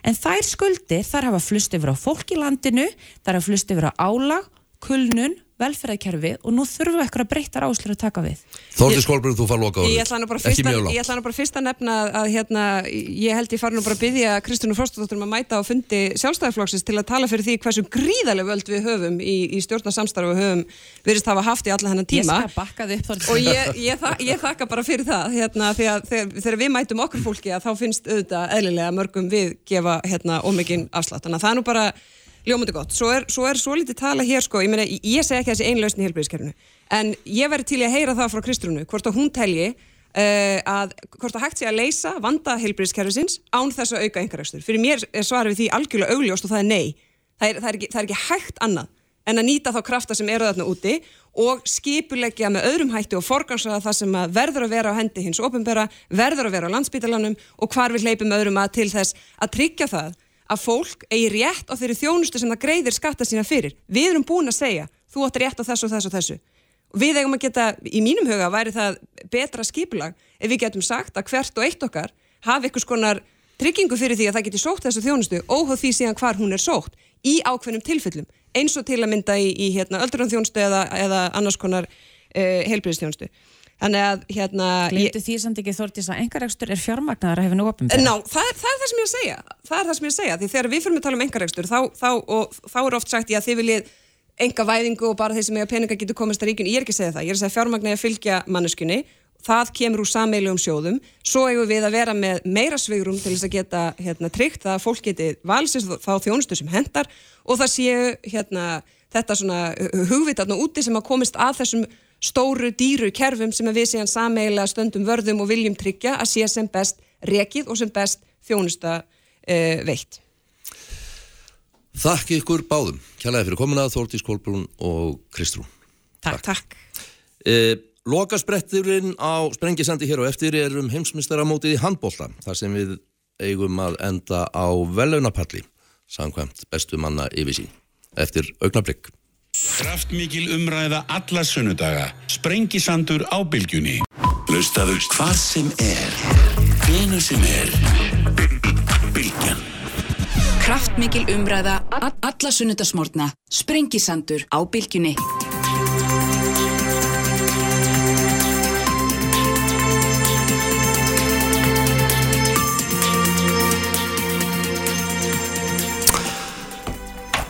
[SPEAKER 5] en þær skuldir þar hafa flust yfir á fólk í landinu, þar hafa flust yfir á álag, kulnun, velferðarkerfi og nú þurfum við eitthvað breyttar áslur að taka við.
[SPEAKER 2] Þórti Skólbrun, þú far loka
[SPEAKER 6] Ég ætla nú bara fyrst, að, ég ætla nú bara fyrst að nefna að hérna, ég held ég fari nú bara að byggja Kristjánu Frostadóttur um að mæta á fundi sjálfstæðarflokksins til að tala fyrir því hversu gríðarlega völd við höfum í, í stjórnarsamstarfu við höfum virðist hafa haft í alla hennar
[SPEAKER 5] Ég
[SPEAKER 6] tíma.
[SPEAKER 5] skal bakka þið upp
[SPEAKER 6] og ég, ég, þa ég þakka bara fyrir það hérna, því að þegar, þegar við mætum okkur fólki að þá finnst auðvitað eðlilega mörgum við gefa hérna, ljómandi gott. Svo er svo, er svo lítið tala hér sko ég, meina, ég, segi ekki þessi einlausn í helbriðiskerfinu en ég væri til að heyra það frá Kristrúnu hvort að hún telji uh, að hvort að hægt sé að leysa vanda helbriðiskerfisins án þess að auka einhverjakstur fyrir mér svarið við því algjörlega augljóst og það er nei. Það er, það er, ekki, það er ekki hægt annað en að nýta þá krafta sem eru þarna úti og skipuleggja með öðrum hætti og forgansraða það sem að verður að vera á hendi hins ofinbera, verður að vera á landsbítalanum og hvar við hleypum öðrum að til þess að tryggja það að fólk eigi rétt á þeirri þjónustu sem það greiðir skatta sína fyrir. Við erum búin að segja, þú átt rétt á þessu og þessu og þessu. Við eigum að geta, í mínum huga væri það betra skipulag ef við getum sagt að hvert og eitt okkar hafi einhvers konar tryggingu fyrir því að það geti sótt þessu þjónustu óháð því síðan hvar hún er sótt í ákveðnum tilfellum eins og til að mynda í, í hérna, öldrunarþjónustu eða, eða annars konar uh, heilbriðstjónustu. Þannig að hérna...
[SPEAKER 5] Glemdu því samt ekki Þórdís að engarekstur er fjármagnar að hefði nú opum
[SPEAKER 6] Ná, það, er- það er það sem ég að segja. Það er það sem ég að segja, því þegar við fyrir að tala um engarekstur þá, þá, þá er oft sagt ég að þið viljið enga væðingu og bara þeir sem eiga peninga getur komast að ríkun, ég er ekki að segja það. Ég er að segja fjármagnar að fylgja manneskunni það kemur úr sameilegum sjóðum. Svo eigum við að vera með meira svigrum til þess að geta hérna, tryggt að fólk geti valsist þá þjónustu sem hendar og það séu hérna, þetta svona hugvitarn og úti sem að komist að þessum stóru dýru kerfum sem við séum sameiginlega stöndum vörðum og viljum tryggja að sé sem best rekið og sem best þjónusta uh, veitt.
[SPEAKER 2] Þakki ykkur báðum. Kjælaði fyrir komuna Þórti Skólbrun og Kristrún.
[SPEAKER 6] Takk. Takk.
[SPEAKER 2] E, Lokaspretturinn á Sprengisandi hér og eftir er um heimsmyndstaramótið í handbólta þar sem við eigum að enda á velaunapalli samkvæmt bestu manna yfir sín eftir augnablík.
[SPEAKER 1] Kraftmikil umræða alla sunnudaga. Sprengisandur á bylgjunni. Hlustaðu hvað sem er. Hvenu sem er. Bylgjan.
[SPEAKER 4] Kraftmikil umræða alla sunnudasmórna. Sprengisandur á bylgjunni.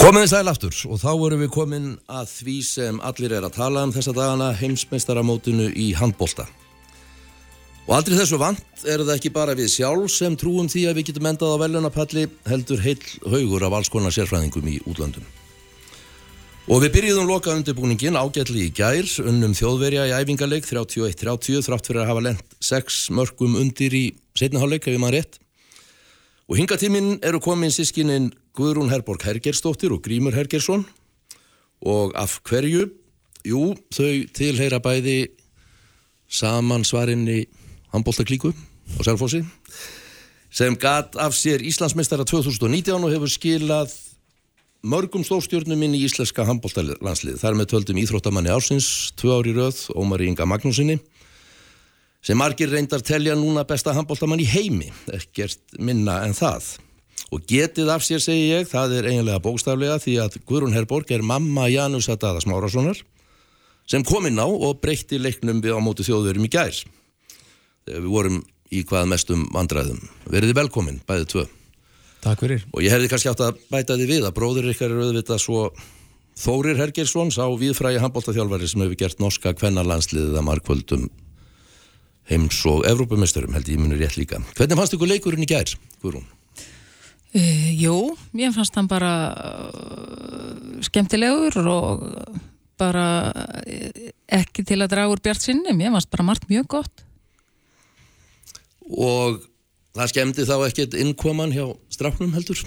[SPEAKER 2] Komiði sæl aftur og þá erum við komin að því sem allir er að tala um þessa dagana heimsmeistaramótinu í handbólta. Og aldrei þessu vant er það ekki bara við sjálf sem trúum því að við getum endað á velunapalli heldur heill haugur af alls konar sérfræðingum í útlöndum. Og við byrjuðum loka undirbúningin ágætli í gær, unnum þjóðverja í æfingarleik 31-30 þrátt fyrir að hafa lent 6 mörgum undir í setniháleik ef ég maður rétt. Og hingatíminn eru komin sískinin Guðrún Herborg Hergersdóttir og Grímur Hergersson og af hverju? Jú, þau tilheyra bæði saman svarinni handbóltaklíku á Selfossi sem gat af sér Íslandsmeistara 2019 og hefur skilað mörgum stórstjórnum inn í íslenska handbóltalandslið. Þar með töldum íþróttamanni ársins, tvö ári röð, Ómari Inga Magnúsinni sem margir reyndar telja núna besta handbóltamann í heimi, ekkert minna en það. Og getið af sér, segi ég, það er eiginlega bókstaflega því að Guðrún Herborg er mamma Janus Adada Smárassonar sem kom inn á og breytti leiknum við á móti þjóðverum í gær. Við vorum í hvað mestum vandræðum. Verðið velkomin, bæðið tvö.
[SPEAKER 7] Takk fyrir.
[SPEAKER 2] Og ég hefði kannski átt að bæta því við að bróður ykkar er auðvitað svo Þórir Hergersson sá viðfrægi handbóltaþjálfari sem hefur gert norska kvennarlandsliðið að markvöldum heims og Evrópumesturum held ég munur rétt líka. Hvernig fannst ykkur leikurinn í gær, Guðrún?
[SPEAKER 8] Uh, jú, mér fannst hann bara uh, skemmtilegur og bara uh, ekki til að draga úr bjart sinni, mér fannst bara margt mjög gott.
[SPEAKER 2] Og það skemmti þá ekkert innkoman hjá strafnum heldur?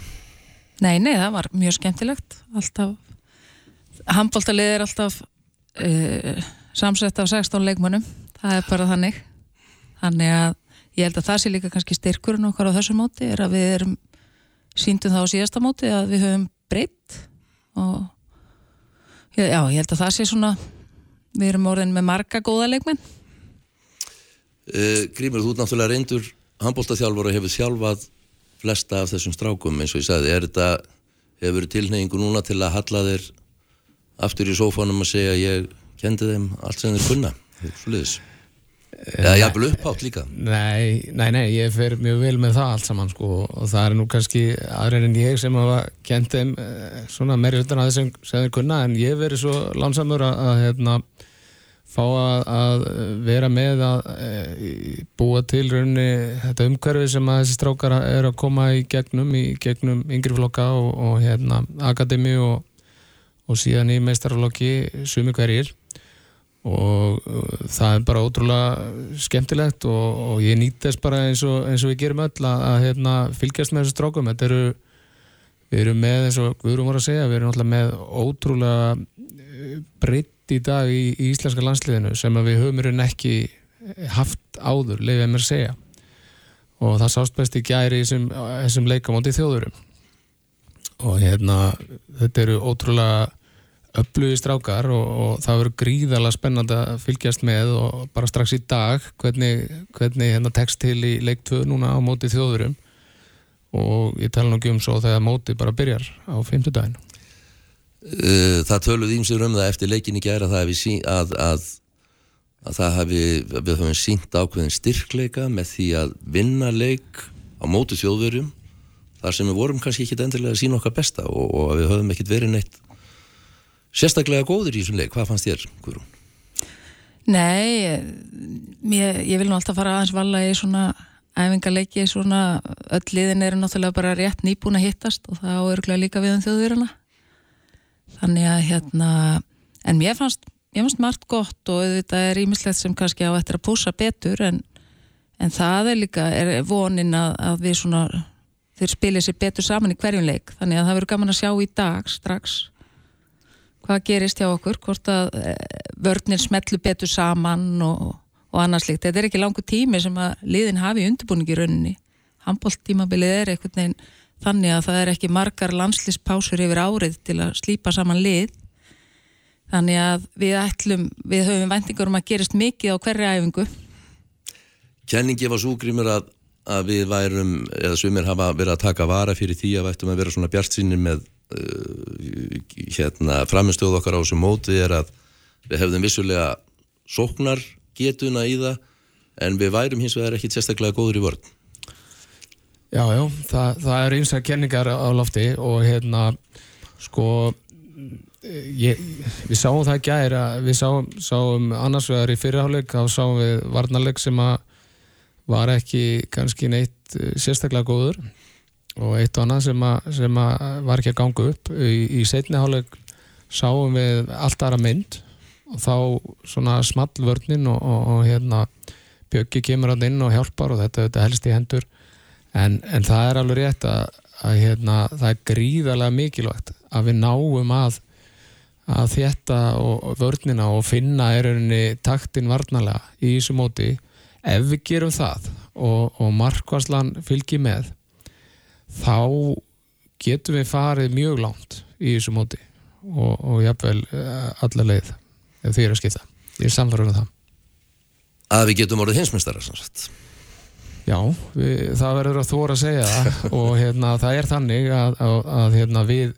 [SPEAKER 8] Nei, nei, það var mjög skemmtilegt, alltaf, handbóltalið er alltaf samsett af 16 leikmönnum, það er bara þannig, þannig að ég held að það sé líka kannski styrkurinn okkar á þessu móti er að við erum síndum það á síðasta móti að við höfum breytt og já, ég held að það sé svona við erum orðin með marga góða leikmenn.
[SPEAKER 2] Uh, Grímur, þú ert náttúrulega reyndur handbóltaþjálfur og hefur þjálfað flesta af þessum strákum eins og ég sagði, er þetta hefur tilneyingu núna til að halla þér aftur í sófánum að segja ég kendi þeim allt sem þeir kunna? Svolítið Eða jafnvel upphátt líka.
[SPEAKER 7] Nei, nei, nei, ég fer mjög vel með það allt saman sko og það er nú kannski aðrir en ég sem hafa kent þeim eh, svona meiri hlutan að þessum sem þeir kunna en ég hef verið svo lánsamur að, að hérna fá að, að vera með að e, búa til rauninni þetta umhverfi sem að þessi strákar eru að koma í gegnum, í gegnum yngri flokka og, og hérna akademi og, og síðan í meistarflokki sumi hverjir og það er bara ótrúlega skemmtilegt og, og ég nýtt þess bara eins og, eins og við gerum öll að, að hérna, fylgjast með þessu strákum. Þetta eru, við erum með eins og Guðrún voru að segja, við erum alltaf með ótrúlega uh, breytt í dag í, í íslenska landsliðinu sem við höfum í raun ekki haft áður, leiðið mér að segja. Og það sást best í gæri þessum, þessum leikamóti þjóðurum og hérna þetta eru ótrúlega öflugi strákar og, og það verður gríðalega spennandi að fylgjast með og bara strax í dag hvernig, hvernig hérna tekst til í leik 2 núna á móti þjóðurum og ég tala nú ekki um svo þegar móti bara byrjar á 50 daginn
[SPEAKER 2] Uh, það töluð ímsir um það eftir leikin í gæra það hefði sí, að, að, að það hefði, við höfum sínt ákveðin styrkleika með því að vinna leik á móti þjóðverjum þar sem við vorum kannski ekki endilega að sína okkar besta og, og við höfum ekkert verið neitt sérstaklega góður í þessum leik, hvað fannst þér, Guðrún?
[SPEAKER 8] Nei, ég, ég vil nú alltaf fara aðeins vala í svona æfingarleiki, svona öll liðin eru náttúrulega bara rétt nýbúin að hittast og það áörglega líka við um þjóðverjana. Þannig að hérna en mér fannst, mér fannst margt gott og þetta er ímislegt sem kannski á eftir að púsa betur en, en það er líka, er vonin að, að við svona, þeir spilir sér betur saman í hverjum leik, þannig að það verður gaman að sjá í dag strax hvað gerist hjá okkur, hvort að e, vörnir smetlu betur saman og, og annars líkt, þetta er ekki langu tími sem að liðin hafi undirbúningi í rauninni. Handbóltímabilið er einhvern veginn þannig að það er ekki margar landslýspásur yfir árið til að slípa saman lið. Þannig að við ætlum við höfum vendingar um að gerist mikið á hverri æfingu.
[SPEAKER 2] Kenningi var svo grímur að, að við værum, eða sumir hafa verið að taka vara fyrir því að við ættum að vera svona bjart sínir með hérna framistöð okkar á þessu móti er að við hefðum vissulega sóknar getuna í það en við værum hins vegar ekki sérstaklega góður í vörn.
[SPEAKER 7] Já, já, það, það eru einstaklega kenningar á lofti og hérna sko ég, við sáum það ekki að við sáum, sáum annars vegar í fyrirháleik þá sáum við varnarleik sem að var ekki kannski neitt eh, sérstaklega góður og eitt og annað sem, að, sem að var ekki að ganga upp í, í setni háleik sáum við allt aðra mynd og þá svona small vörnin og, og, og hérna Bjöggi kemur hann inn og hjálpar og þetta, þetta helst í hendur. En, en það er alveg rétt að, að hérna, það er gríðarlega mikilvægt að við náum að að þetta og vörnina og finna er rauninni taktin varnalega í þessu móti. Ef við gerum það og, og markvarslan fylgir með þá getum við farið mjög langt í þessu móti og, og jafnvel eh, alla leið ef því er að skipta. Ég er samfarið um það.
[SPEAKER 2] Að við getum orðið hinsmestara sannsagt
[SPEAKER 7] Já, við, það verður að þóra að segja það. (laughs) Og hérna, það er þannig að, að, að hérna, við,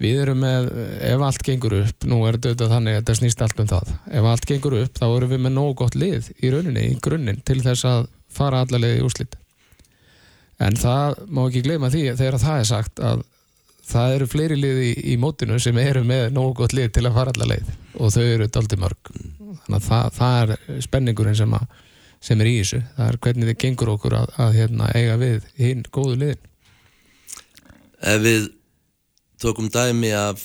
[SPEAKER 7] við erum með, ef allt gengur upp, nú er þetta þannig að þetta snýst allt um það, ef allt gengur upp þá erum við með nógu gott lið í rauninni, í grunninn til þess að fara alla leið í úrslit. En það má ekki gleyma því þegar það er sagt að það eru fleiri liði í, í mótinu sem eru með nógu gott lið til að fara alla leið. Og þau eru daldi mörg. Þannig að það, það er spenningurinn sem, að, sem er í þessu. Það er hvernig þið gengur okkur að, að hérna, eiga við hinn góðu liðin.
[SPEAKER 2] Ef við tökum dæmi af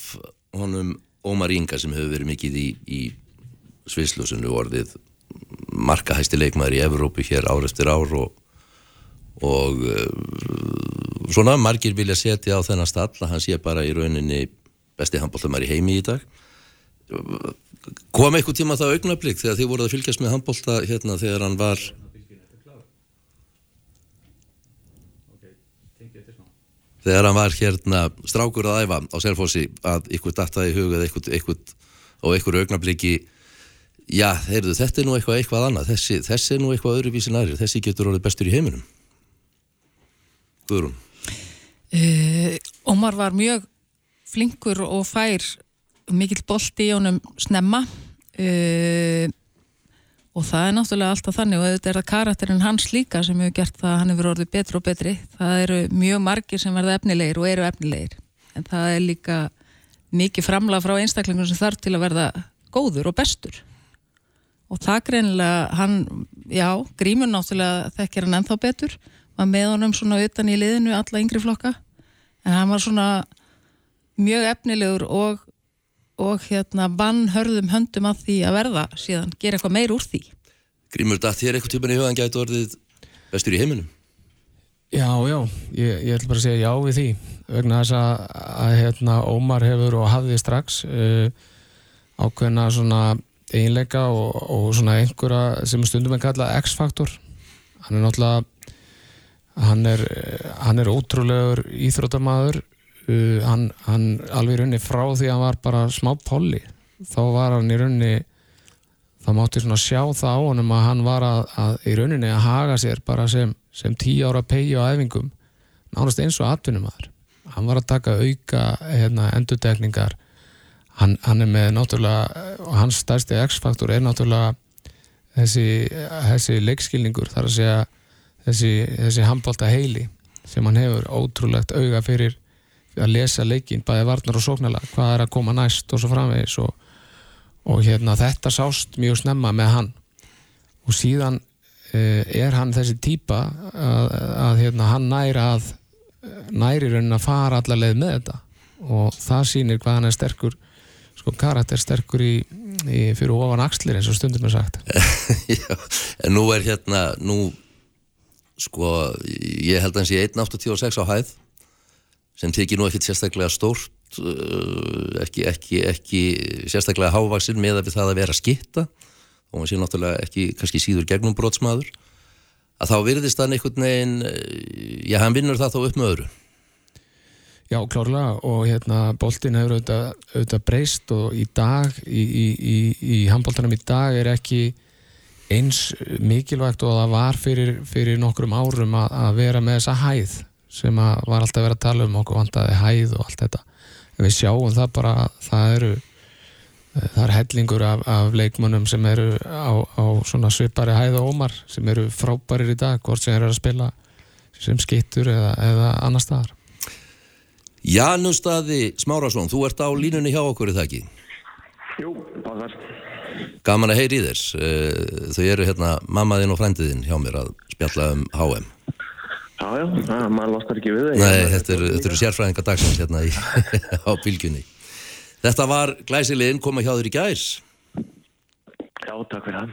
[SPEAKER 2] honum Ómar Inga sem hefur verið mikið í, í svisljósunu orðið markahæsti leikmaður í Evrópu hér ár eftir ár og, og uh, svona margir vilja setja á þennan stall að hann sé bara í rauninni besti handbóltamar í heimi í dag. Kom eitthvað tíma það augnablík þegar þið voruð að fylgjast með handbólta hérna þegar hann var þegar hann var hérna strákur að æfa á Selfossi að ykkur dattaði hugað og ykkur augnabliki já, heyrðu, þetta er nú eitthvað eitthvað annað. Þessi, þessi er nú eitthvað öðruvísi næri þessi getur orðið bestur í heiminum Guðrún?
[SPEAKER 8] Uh, Ómar var mjög flinkur og fær mikill bolti í honum snemma. Uh, og það er náttúrulega alltaf þannig og þetta er að karakterinn hans líka sem hefur gert það að hann hefur orðið betri og betri. Það eru mjög margir sem verða efnilegir og eru efnilegir. En það er líka mikið framlega frá einstaklingum sem þarf til að verða góður og bestur. Og það greinilega hann, já, grímun náttúrulega þekkir hann ennþá betur var með honum svona utan í liðinu alla yngri flokka. En hann var svona mjög efnilegur og, og hérna vann hörðum höndum að því að verða síðan gera eitthvað meir úr því.
[SPEAKER 2] Grímur, datt þér eitthvað tíman í hugan gæti orðið bestur í heiminum?
[SPEAKER 7] Já, já, ég, ég ætla bara að segja já við því vegna þess að, að hérna, Ómar hefur og hafði strax uh, ákveðna svona eiginleika og, og svona einhverja sem stundum en kalla X-faktor. Hann er náttúrulega hann er, hann er ótrúlegur íþrótamaður uh, hann, hann alveg í rauninni frá því að hann var bara smá polli. Þá var hann í rauninni þá mátti svona sjá það á honum að hann var að, að í rauninni að haga sér bara sem, sem tíu ára pegi á æfingum. Nánast eins og atvinnumæður hann var að taka auka hérna, endurtegningar hann, hann er með náttúrulega og hans stærsti X-faktor er náttúrulega þessi, þessi leikskilningur. Þar að segja þessi, þessi handbólta heili sem hann hefur ótrúlegt auga fyrir að lesa leikin, bæði varnar og sóknala hvað er að koma næst og svo framvegis og, og hérna þetta sást mjög snemma með hann. Og síðan uh, er hann þessi típa að, að hérna, hann næri að næri raunin að fara allarleið með þetta. Og það sýnir hvað hann er sterkur sko karakter sterkur í, í fyrir ofan axlir eins og stundum er sagt. (laughs)
[SPEAKER 2] Já, en nú er hérna nú sko, ég held að hans ég 1.86 á hæð sem tekið nú ekkert sérstaklega stórt uh, ekki, ekki, ekki sérstaklega hávaksin með að við það að vera skitta og hann sé náttúrulega ekki kannski síður gegnum brotsmaður að þá virðist hann einhvern veginn já, hann vinnur það þá upp með öðru.
[SPEAKER 7] Já, klárlega og hérna boltin hefur auðvitað, auðvitað breyst og í dag í, í, í, í handboltanum í dag er ekki eins mikilvægt og það var fyrir, fyrir nokkrum árum að, að vera með þessa hæð sem að var alltaf að vera að tala um okkur vantaði hæð og allt þetta en við sjáum það bara það eru það er hellingur af, af leikmönnum sem eru á, á svona svipari hæð og ómar sem eru frábærir í dag hvort sem eru að spila sem skittur eða, eða annar staðar
[SPEAKER 2] Janustadi Smárasson, þú ert á línunni hjá okkur, er það ekki?
[SPEAKER 9] Jú, báðar.
[SPEAKER 2] Gaman að heyri í þess. Eh, þau eru hérna mammaðinn og frændiðinn hjá mér að spjalla um HM.
[SPEAKER 9] Já, já, já maður lostar ekki við það.
[SPEAKER 2] Nei, þetta eru, eru sérfræðinga dagsins hérna í, (laughs) á bylgjunni. Þetta var glæsileginn koma hjá þér í gæs.
[SPEAKER 9] Já, takk fyrir það.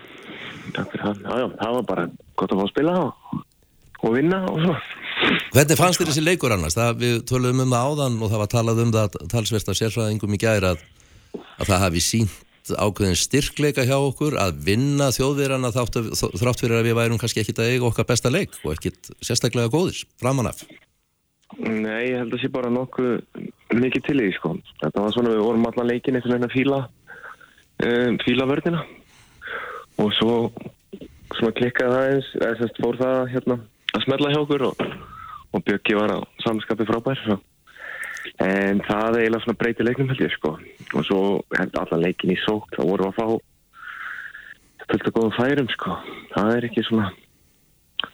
[SPEAKER 9] Takk fyrir það. Já, já, það var bara gott að fá að spila og, og vinna og svo.
[SPEAKER 2] Hvernig fannst þér þessi leikur annars? Það, við töluðum um það áðan og það var talað um það talsverst af sérfræðingum í gæri að, að það hafi sínt ákveðin styrkleika hjá okkur að vinna þjóðverðan að þrátt fyrir að við værum kannski ekkit að eiga okkar besta leik og ekkit sérstaklega góðis, framanaf.
[SPEAKER 9] Nei, ég held að það sé bara nokkuð mikið til í sko. Þetta var svona, við vorum allan leikin eftir að fíla, um, fíla vörðina og svo svona klikkaði það eins, eða sérst fór það hérna að smerla hjá okkur og, og Björki var á samskapi frábær svo. En það er eiginlega svona breyti leiknum held ég sko. Og svo held allan leikin í sók þá voru að fá fullt að góða færum sko. Það er ekki svona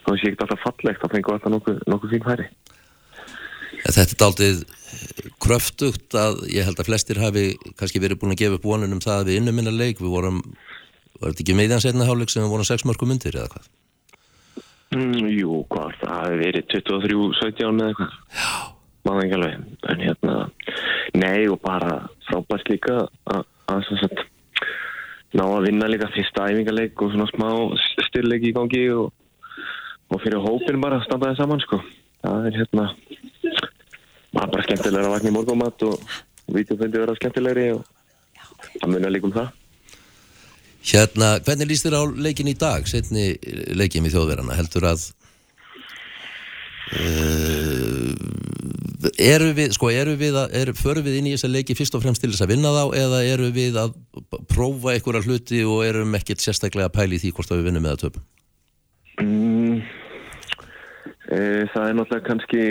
[SPEAKER 9] þá sé ekki alltaf fallegt þá fengum við alltaf nokkuð, nokkuð fín færi.
[SPEAKER 2] En Þetta er daldið kröftugt að ég held að flestir hafi kannski verið búin að gefa upp vonunum það að við innum minna leik, við vorum var þetta ekki meðjan setna hálfleik sem við vorum 6 mörgum myndir eða hvað?
[SPEAKER 9] mm, Jú, hvað, það hefði verið 23-17 eða eitthvað. Já Máða ekki alveg, en hérna nei og bara frábært líka að, að ná að vinna líka fyrsta æfingarleik og svona smá styrleik í gangi og, og fyrir hópin bara að standa það saman sko. Það er hérna maður bara skemmtilega að vakna í morgumat og vítjufundi vera skemmtilegri og það munar líka um það.
[SPEAKER 2] Hérna, hvernig líst þér á leikin í dag, setni leikin við þjóðverana, heldur að uh, eru við, sko, eru við að, eru, förum við inn í þessa leiki fyrst og fremst til þess að vinna þá eða eru við að prófa einhverja hluti og erum ekkert sérstaklega að pæli því hvort að við vinnum eða töpum?
[SPEAKER 9] mm, e, Það er náttúrulega kannski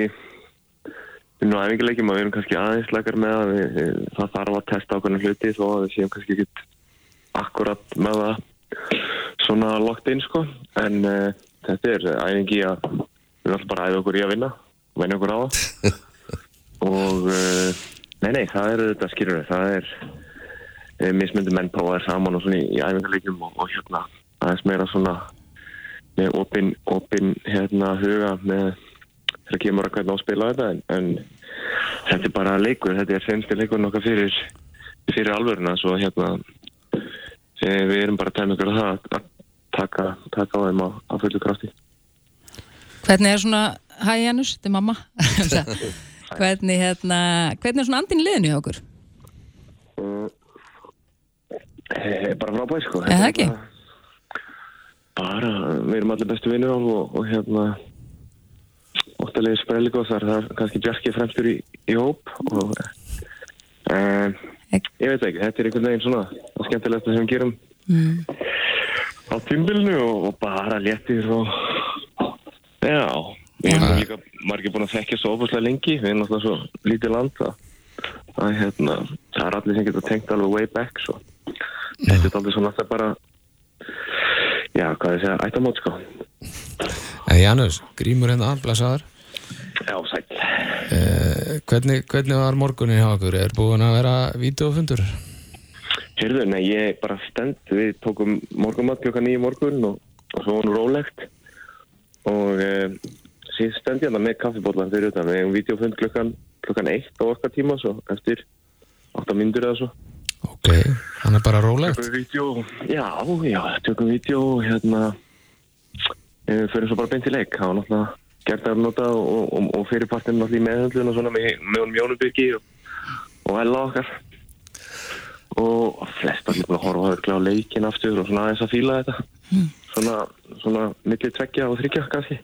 [SPEAKER 9] við nú æfingarleikjum að við erum kannski aðeins lakar með að við, við, það þarf að testa ákveðna hluti þó að við séum kannski ekkit akkurat með það svona lokt inn sko en uh, þetta er æfingi að við alltaf bara að æfa okkur í að vinna og vinna okkur á það. (laughs) Og uh, nei nei það er þetta skýrur það er uh, mismyndi menn prófaðir saman og svona í, í æfingarleikjum og, og hérna aðeins meira svona með opinn opin, hérna huga með þegar kemur að hvernig á að spila þetta en, en þetta er bara leikur þetta er sensti leikur nokkað fyrir fyrir alvöruna svo hérna e, við erum bara að tæma ykkur að það að taka, taka á þeim á, á fullu krafti
[SPEAKER 8] Hvernig er svona, hæ Janus, þetta er mamma (laughs) hvernig, hérna, hvernig er svona andin liðinu hjá okkur?
[SPEAKER 9] e, bara frábæð sko
[SPEAKER 8] Er það ekki?
[SPEAKER 9] bara, við erum allir bestu vinnur og, og hérna óttalegi sprelligóð þar það er kannski Bjarki fremstur í, í hóp og e, ég veit ekki, þetta er einhvern veginn svona það skemmtilegsta sem við gerum
[SPEAKER 8] Mm.
[SPEAKER 9] á tímbilinu og, og bara léttir og já, við erum líka margir búin að þekkja svo ofuslega lengi. Við erum alltaf svo lítið land að, að hérna, það er allir sem getur tengt alveg way back svo. Þetta er aldrei svona alltaf bara já, hvað ég segja, ættamót sko.
[SPEAKER 7] En Janus, grímur hérna blessaður.
[SPEAKER 9] Já, sæl
[SPEAKER 7] eh, hvernig, hvernig var morgunin hjá okkur? Er búin að vera vídeofundur?
[SPEAKER 9] Heyrðu, nei, ég bara stend, við tókum morgumat klokka nýju morgun og, og svo var nú rólegt og e, síðan stend ég þarna með kaffibólar fyrir utan, við hefum videofund klokkan, klokkan eitt á okkar tíma, svo eftir 8 myndur eða svo.
[SPEAKER 7] Ok, hann er bara rólegt.
[SPEAKER 9] Já, já, tökum og hérna, e, fyrir svo bara beint í leik, það var náttúrulega gert að nota og, og, og fyrirpartinn náttúrulega í meðhandlun og svona með, með honum Jónubyrgi og, og hella okkar. Og flest allir búin að horfa örglega á leikin aftur og svona aðeins að fíla þetta svona, svona milli tveggja og þryggja kannski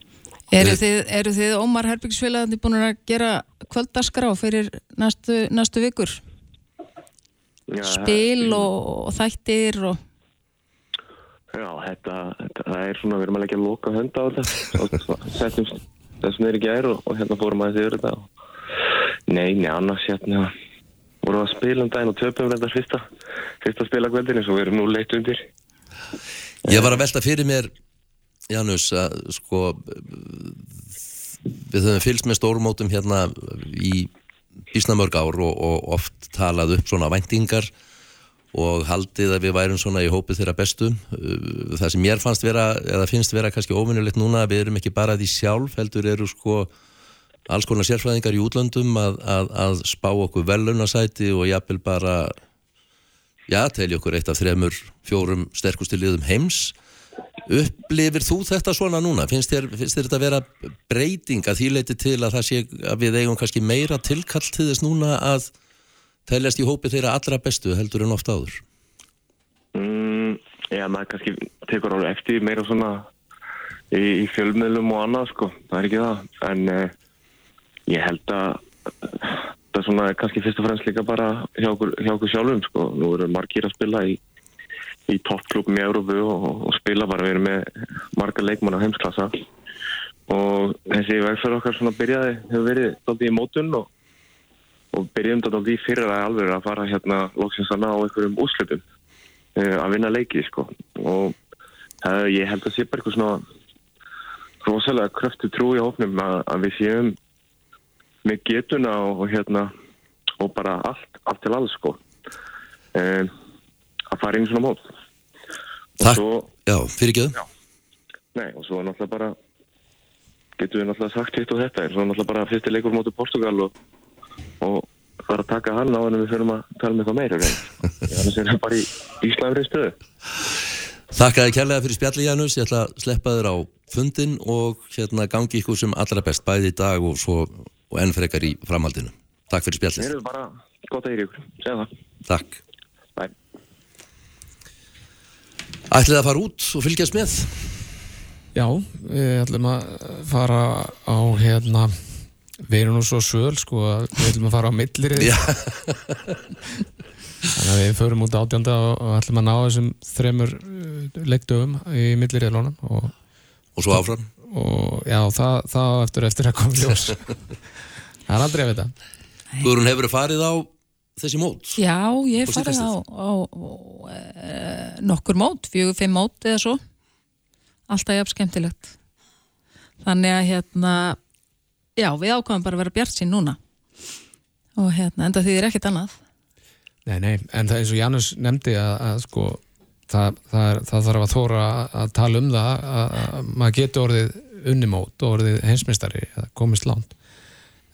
[SPEAKER 8] Eru þið, eru þið Ómar Herbyggsfélagandi búin að gera kvöldaskrá fyrir næstu, næstu vikur?
[SPEAKER 9] Já,
[SPEAKER 8] Spil og, og þættir og...
[SPEAKER 9] Já, þetta, þetta er svona, við erum að leggja loka hönd á þetta og setjum þessum er ekki ær og, og hérna fórum aðeins yfir þetta og, Nei, nei, annars hérna vorum við að spila um daginn og töpum þetta fyrsta, fyrsta spilakveldinu svo við erum nú leitt undir
[SPEAKER 2] Ég var að velta fyrir mér, Janus, að sko við höfum fylgst með stórmótum hérna í bísnamörg ár og, og oft talað upp svona væntingar og haldið að við værum svona í hópið þeirra bestu. Það sem mér fannst vera, eða finnst vera kannski óvinnulegt núna, við erum ekki bara því sjálf, heldur eru sko alls konar sérfræðingar í útlöndum að, að, að spá okkur velunasæti og jafnvel bara já, telja okkur eitt af þremur, fjórum sterkustu liðum heims upplifir þú þetta svona núna? Finnst þér, finnst þér þetta vera breyting að því leiti til að það sé að við eigum kannski meira tilkall til þess núna að teljast í hópi þeirra allra bestu heldur en oft áður?
[SPEAKER 9] mm, Já, maður kannski tekur alveg eftir meira svona í, í fjölmiðlum og annað sko, það er ekki það en eh, ég held að það er svona kannski fyrst og fremst líka bara hjá okkur, hjá okkur sjálfum sko, nú eru margir að spila í í toppklubum í Európu og, og spila bara við erum með marga leikmann á heimsklassa. Og þessi vegferð okkar svona byrjaði, hefur verið doldið í mótun og, og byrjum doldið í fyrra alveg að fara hérna loksins að ná einhverjum úslutum uh, að vinna leiki sko. Og uh, ég held að sé bara eitthvað svona rosalega kröftu trú í hófnum að, að við séum með getuna og, hérna og bara allt, allt til alls sko. Um, að fara inn svona mót.
[SPEAKER 2] Takk,
[SPEAKER 9] svo,
[SPEAKER 2] já, fyrir ekki
[SPEAKER 9] nei, og svo náttúrulega bara getum við náttúrulega sagt hitt og þetta en svo náttúrulega bara fyrsti leikur móti Portugal og, og fara að taka hann á hann við fyrir að tala með eitthvað meira þannig (laughs) að það er bara í Íslandri stöðu.
[SPEAKER 2] Þakka þér kærlega fyrir spjalli Janus, ég ætla að sleppa þér á fundin og hérna gangi ykkur sem allra best bæði í dag og svo og enn frekar í framhaldinu. Takk fyrir
[SPEAKER 9] Þeir
[SPEAKER 2] spjallið.
[SPEAKER 9] eru bara gott að hýra ykkur, segja það
[SPEAKER 2] Takk.
[SPEAKER 9] Bæ.
[SPEAKER 2] Ætlið að fara út og fylgjast með?
[SPEAKER 7] Já, við ætlum að fara á hérna við erum nú svo söl sko að við ætlum að fara á millir
[SPEAKER 2] Já. (laughs)
[SPEAKER 7] þannig að við förum út átjönda og, og ætlum að ná þessum þremur uh, leikdöfum í millir og,
[SPEAKER 2] Og svo áfram?
[SPEAKER 7] Og já, það, það eftir eftir að koma ljós (laughs) það er aldrei að vita
[SPEAKER 2] Guðrún hefur farið á þessi mót?
[SPEAKER 8] Já, ég hef farið á, á, á e, nokkur mót, fjögur, fimm mót eða svo. Alltaf jafn skemmtilegt. Þannig að hérna, já, við ákvæmum bara að vera bjart sín núna. Og hérna, enda því er ekkert annað.
[SPEAKER 7] Nei, nei, en það er eins og Janus nefndi að, að sko það, það, er, það þarf að þóra að, tala um það að, að maður getur orðið unnimót og orðið heimsmeistari að komist langt.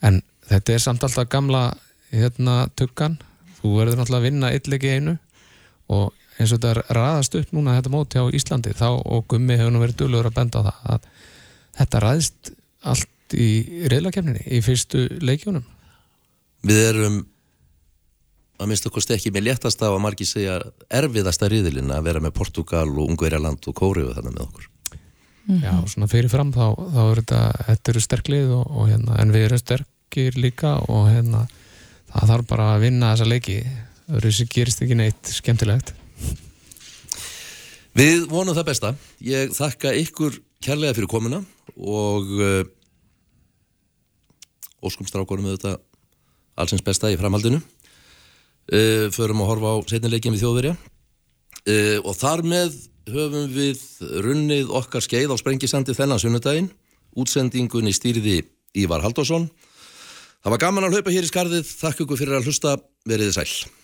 [SPEAKER 7] En þetta er samt alltaf gamla hérna tuggan. Þú verður náttúrulega að vinna í einu. Og eins og þetta er raðast upp núna þetta móti á Íslandi þá og Gummi hefur nú verið dölur að benda á það að þetta raðist allt í reyðlakefninni í fyrstu leikjónum
[SPEAKER 2] Við erum að minnst okkur stekki með léttast af að margir segja erfiðasta riðilinn að vera með Portugal og Ungverjaland og Kóriðu þannig með okkur.
[SPEAKER 7] Já, svona fyrirfram þá, þá er þetta, þetta eru sterklið og, og hérna, en við erum sterkir líka og hérna, það þarf bara að vinna þessa leiki, sem gerist ekki neitt skemmtilegt.
[SPEAKER 2] Við vonum það besta. Ég þakka ykkur kærlega fyrir komuna og uh, óskum strákonum með þetta allsins besta í framhaldinu. Uh, förum að horfa á setnileikin við þjóðverja uh, og þar með höfum við runnið okkar skeið á Sprengisandi þennan sunnudaginn. Útsendingunni stýriði Ívar Halldórsson. Það var gaman að hlaupa hér í skarðið. Þakk ykkur fyrir að hlusta. Veriði sæl.